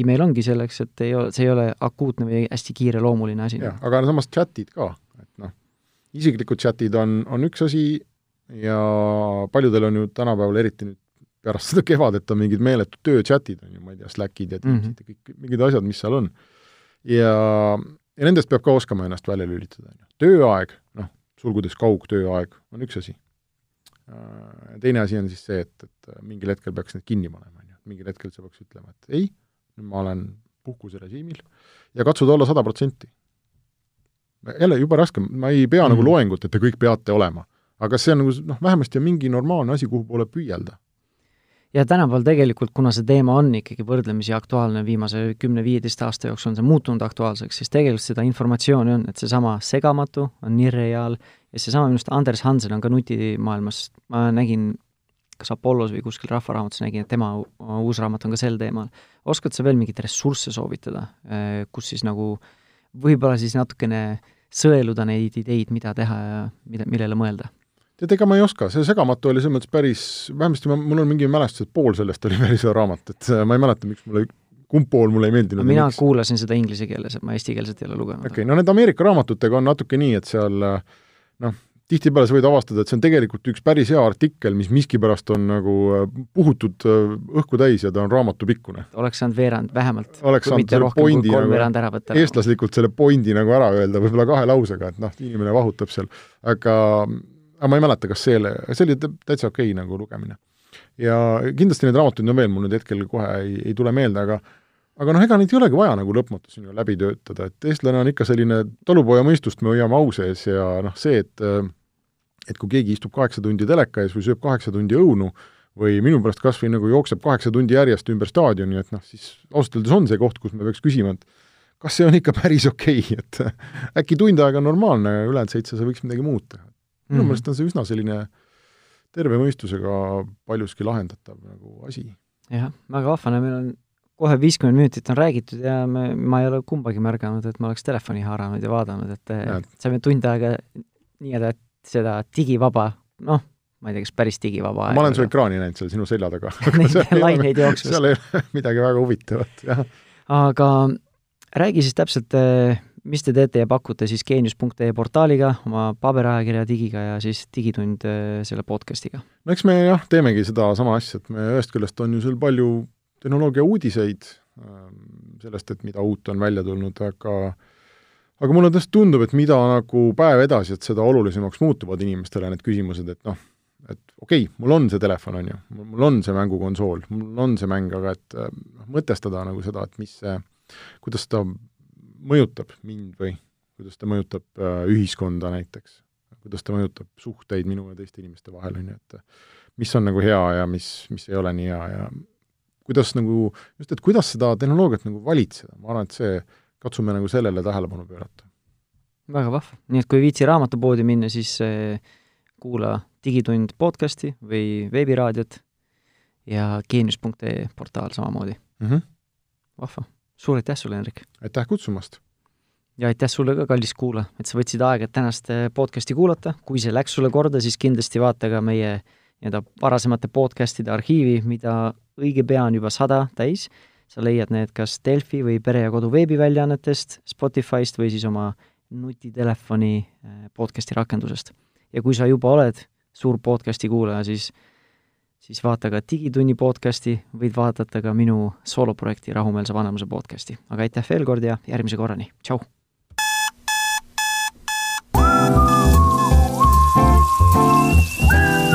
email ongi selleks, et ei ole, see ei ole akuutne või hästi kiireloomuline asi. jah, aga samas chatid ka, et noh, isiklikud chatid on, on üks asi ja paljudel on ju tänapäeval, eriti nüüd pärast seda kevadet, on mingid meeletud tööchatid, on ju, ma ei tea, Slackid ja Teamsid mm -hmm. ja kõik, mingid asjad, mis seal on. ja, ja nendest peab ka oskama ennast välja lülitada, on ju. tööaeg, noh, sulgudes kaugtööaeg, on üks asi. Teine asi on siis see, et, et mingil hetkel peaks need kinni panema, on ju, mingil hetkel sa peaks ütlema, et ei, nüüd ma olen puhkuserežiimil ja katsuda olla sada protsenti. jälle jube raske, ma ei pea mm. nagu loengut, et te kõik peate olema. aga see on nagu noh, vähemasti on mingi normaalne asi, kuhu poole püüelda. Ja tänapäeval tegelikult, kuna see teema on ikkagi võrdlemisi aktuaalne, viimase kümne-viieteist aasta jooksul on see muutunud aktuaalseks, siis tegelikult seda informatsiooni on, et seesama segamatu on nii reaal ja seesama minu arust Anders Hansen on ka nutimaailmas, ma nägin kas Apollos või kuskil Rahvaraamatus nägin, et tema uus raamat on ka sel teemal. oskad sa veel mingeid ressursse soovitada, kus siis nagu võib-olla siis natukene sõeluda neid ideid, mida teha ja mida, millele mõelda tead, ega ma ei oska, see Segamatu oli selles mõttes päris, vähemasti ma, mul on mingi mälestus, et pool sellest oli päris hea raamat, et ma ei mäleta, miks mulle, kumb pool mulle ei meeldinud. mina miks. kuulasin seda inglise keeles, et ma eestikeelset ei ole lugenud. okei okay,, no need Ameerika raamatutega on natuke nii, et seal noh, tihtipeale sa võid avastada, et see on tegelikult üks päris hea artikkel, mis miskipärast on nagu puhutud õhku täis ja ta on raamatupikkune. oleks saanud veerand vähemalt. oleks saanud selle pointi nagu, eestlaslikult selle pointi nagu ära öelda võib-olla kahe lausega, et noh, inimene vahutab seal, aga aga ma ei mäleta, kas see, see oli täitsa okei okay, nagu lugemine. ja kindlasti neid raamatuid on veel, mul nüüd hetkel kohe ei, ei tule meelde, aga aga noh, ega neid ei olegi vaja nagu lõpmatuseni läbi töötada, et eestlane on ikka selline talupoja mõistust me hoiame au sees ja noh, see, et et kui keegi istub kaheksa tundi teleka ees või sööb kaheksa tundi õunu või minu pärast kas või nagu jookseb kaheksa tundi järjest ümber staadioni, et noh, siis ausalt öeldes on see koht, kus me peaks küsima, et kas see on ikka päris okei okay,, et äkki tund aega on normaalne ja ülejäänud seitse sa võiks midagi muud teha minu mm. meelest on see üsna selline terve mõistusega paljuski lahendatav nagu asi. jah, väga vahva, no meil on kohe viiskümmend minutit on räägitud ja me, ma ei ole kumbagi märganud, et ma oleks telefoni haaranud ja vaadanud, et ja. saime tund aega nii-öelda seda digivaba, noh, ma ei tea, kas päris digivaba ma olen su ekraani näinud seal sinu selja taga laineid jooksmas. seal ei ole midagi väga huvitavat, jah. aga räägi siis täpselt, eh, mis te teete ja pakute siis geenius.ee portaaliga, oma paberajakirja digiga ja siis Digitund äh, selle podcast'iga? no eks me jah, teemegi sedasama asja, et me ühest küljest on ju seal palju tehnoloogia uudiseid ähm, sellest, et mida uut on välja tulnud, aga aga mulle tõesti tundub, et mida nagu päev edasi, et seda olulisemaks muutuvad inimestele need küsimused, et noh, et okei okay,, mul on see telefon, on ju, mul on see mängukonsool, mul on see mäng, aga et äh, noh, mõtestada nagu seda, et mis see, kuidas ta mõjutab mind või kuidas ta mõjutab äh, ühiskonda näiteks, kuidas ta mõjutab suhteid minu ja teiste inimeste vahel, on ju, et mis on nagu hea ja mis, mis ei ole nii hea ja kuidas nagu, just et kuidas seda tehnoloogiat nagu valitseda, ma arvan, et see, katsume nagu sellele tähelepanu pöörata. väga vahva, nii et kui viitsi raamatupoodi minna, siis äh, kuula Digitund podcasti või veebiraadiot ja geenius.ee portaal samamoodi mm. -hmm. vahva suur aitäh sulle, Henrik! aitäh kutsumast! ja aitäh sulle ka, kallis kuulaja, et sa võtsid aega, et tänast eh, podcasti kuulata, kui see läks sulle korda, siis kindlasti vaata ka meie nii-öelda varasemate podcastide arhiivi, mida õige pea on juba sada täis, sa leiad need kas Delfi või Pere ja Kodu veebiväljaannetest, Spotify'st või siis oma nutitelefoni eh, podcasti rakendusest. ja kui sa juba oled suur podcasti kuulaja, siis siis vaata ka Digitunni podcasti, võid vaadata ka minu sooloprojekti Rahumeelse vanemuse podcasti. aga aitäh veel kord ja järgmise korrani, tšau! thank you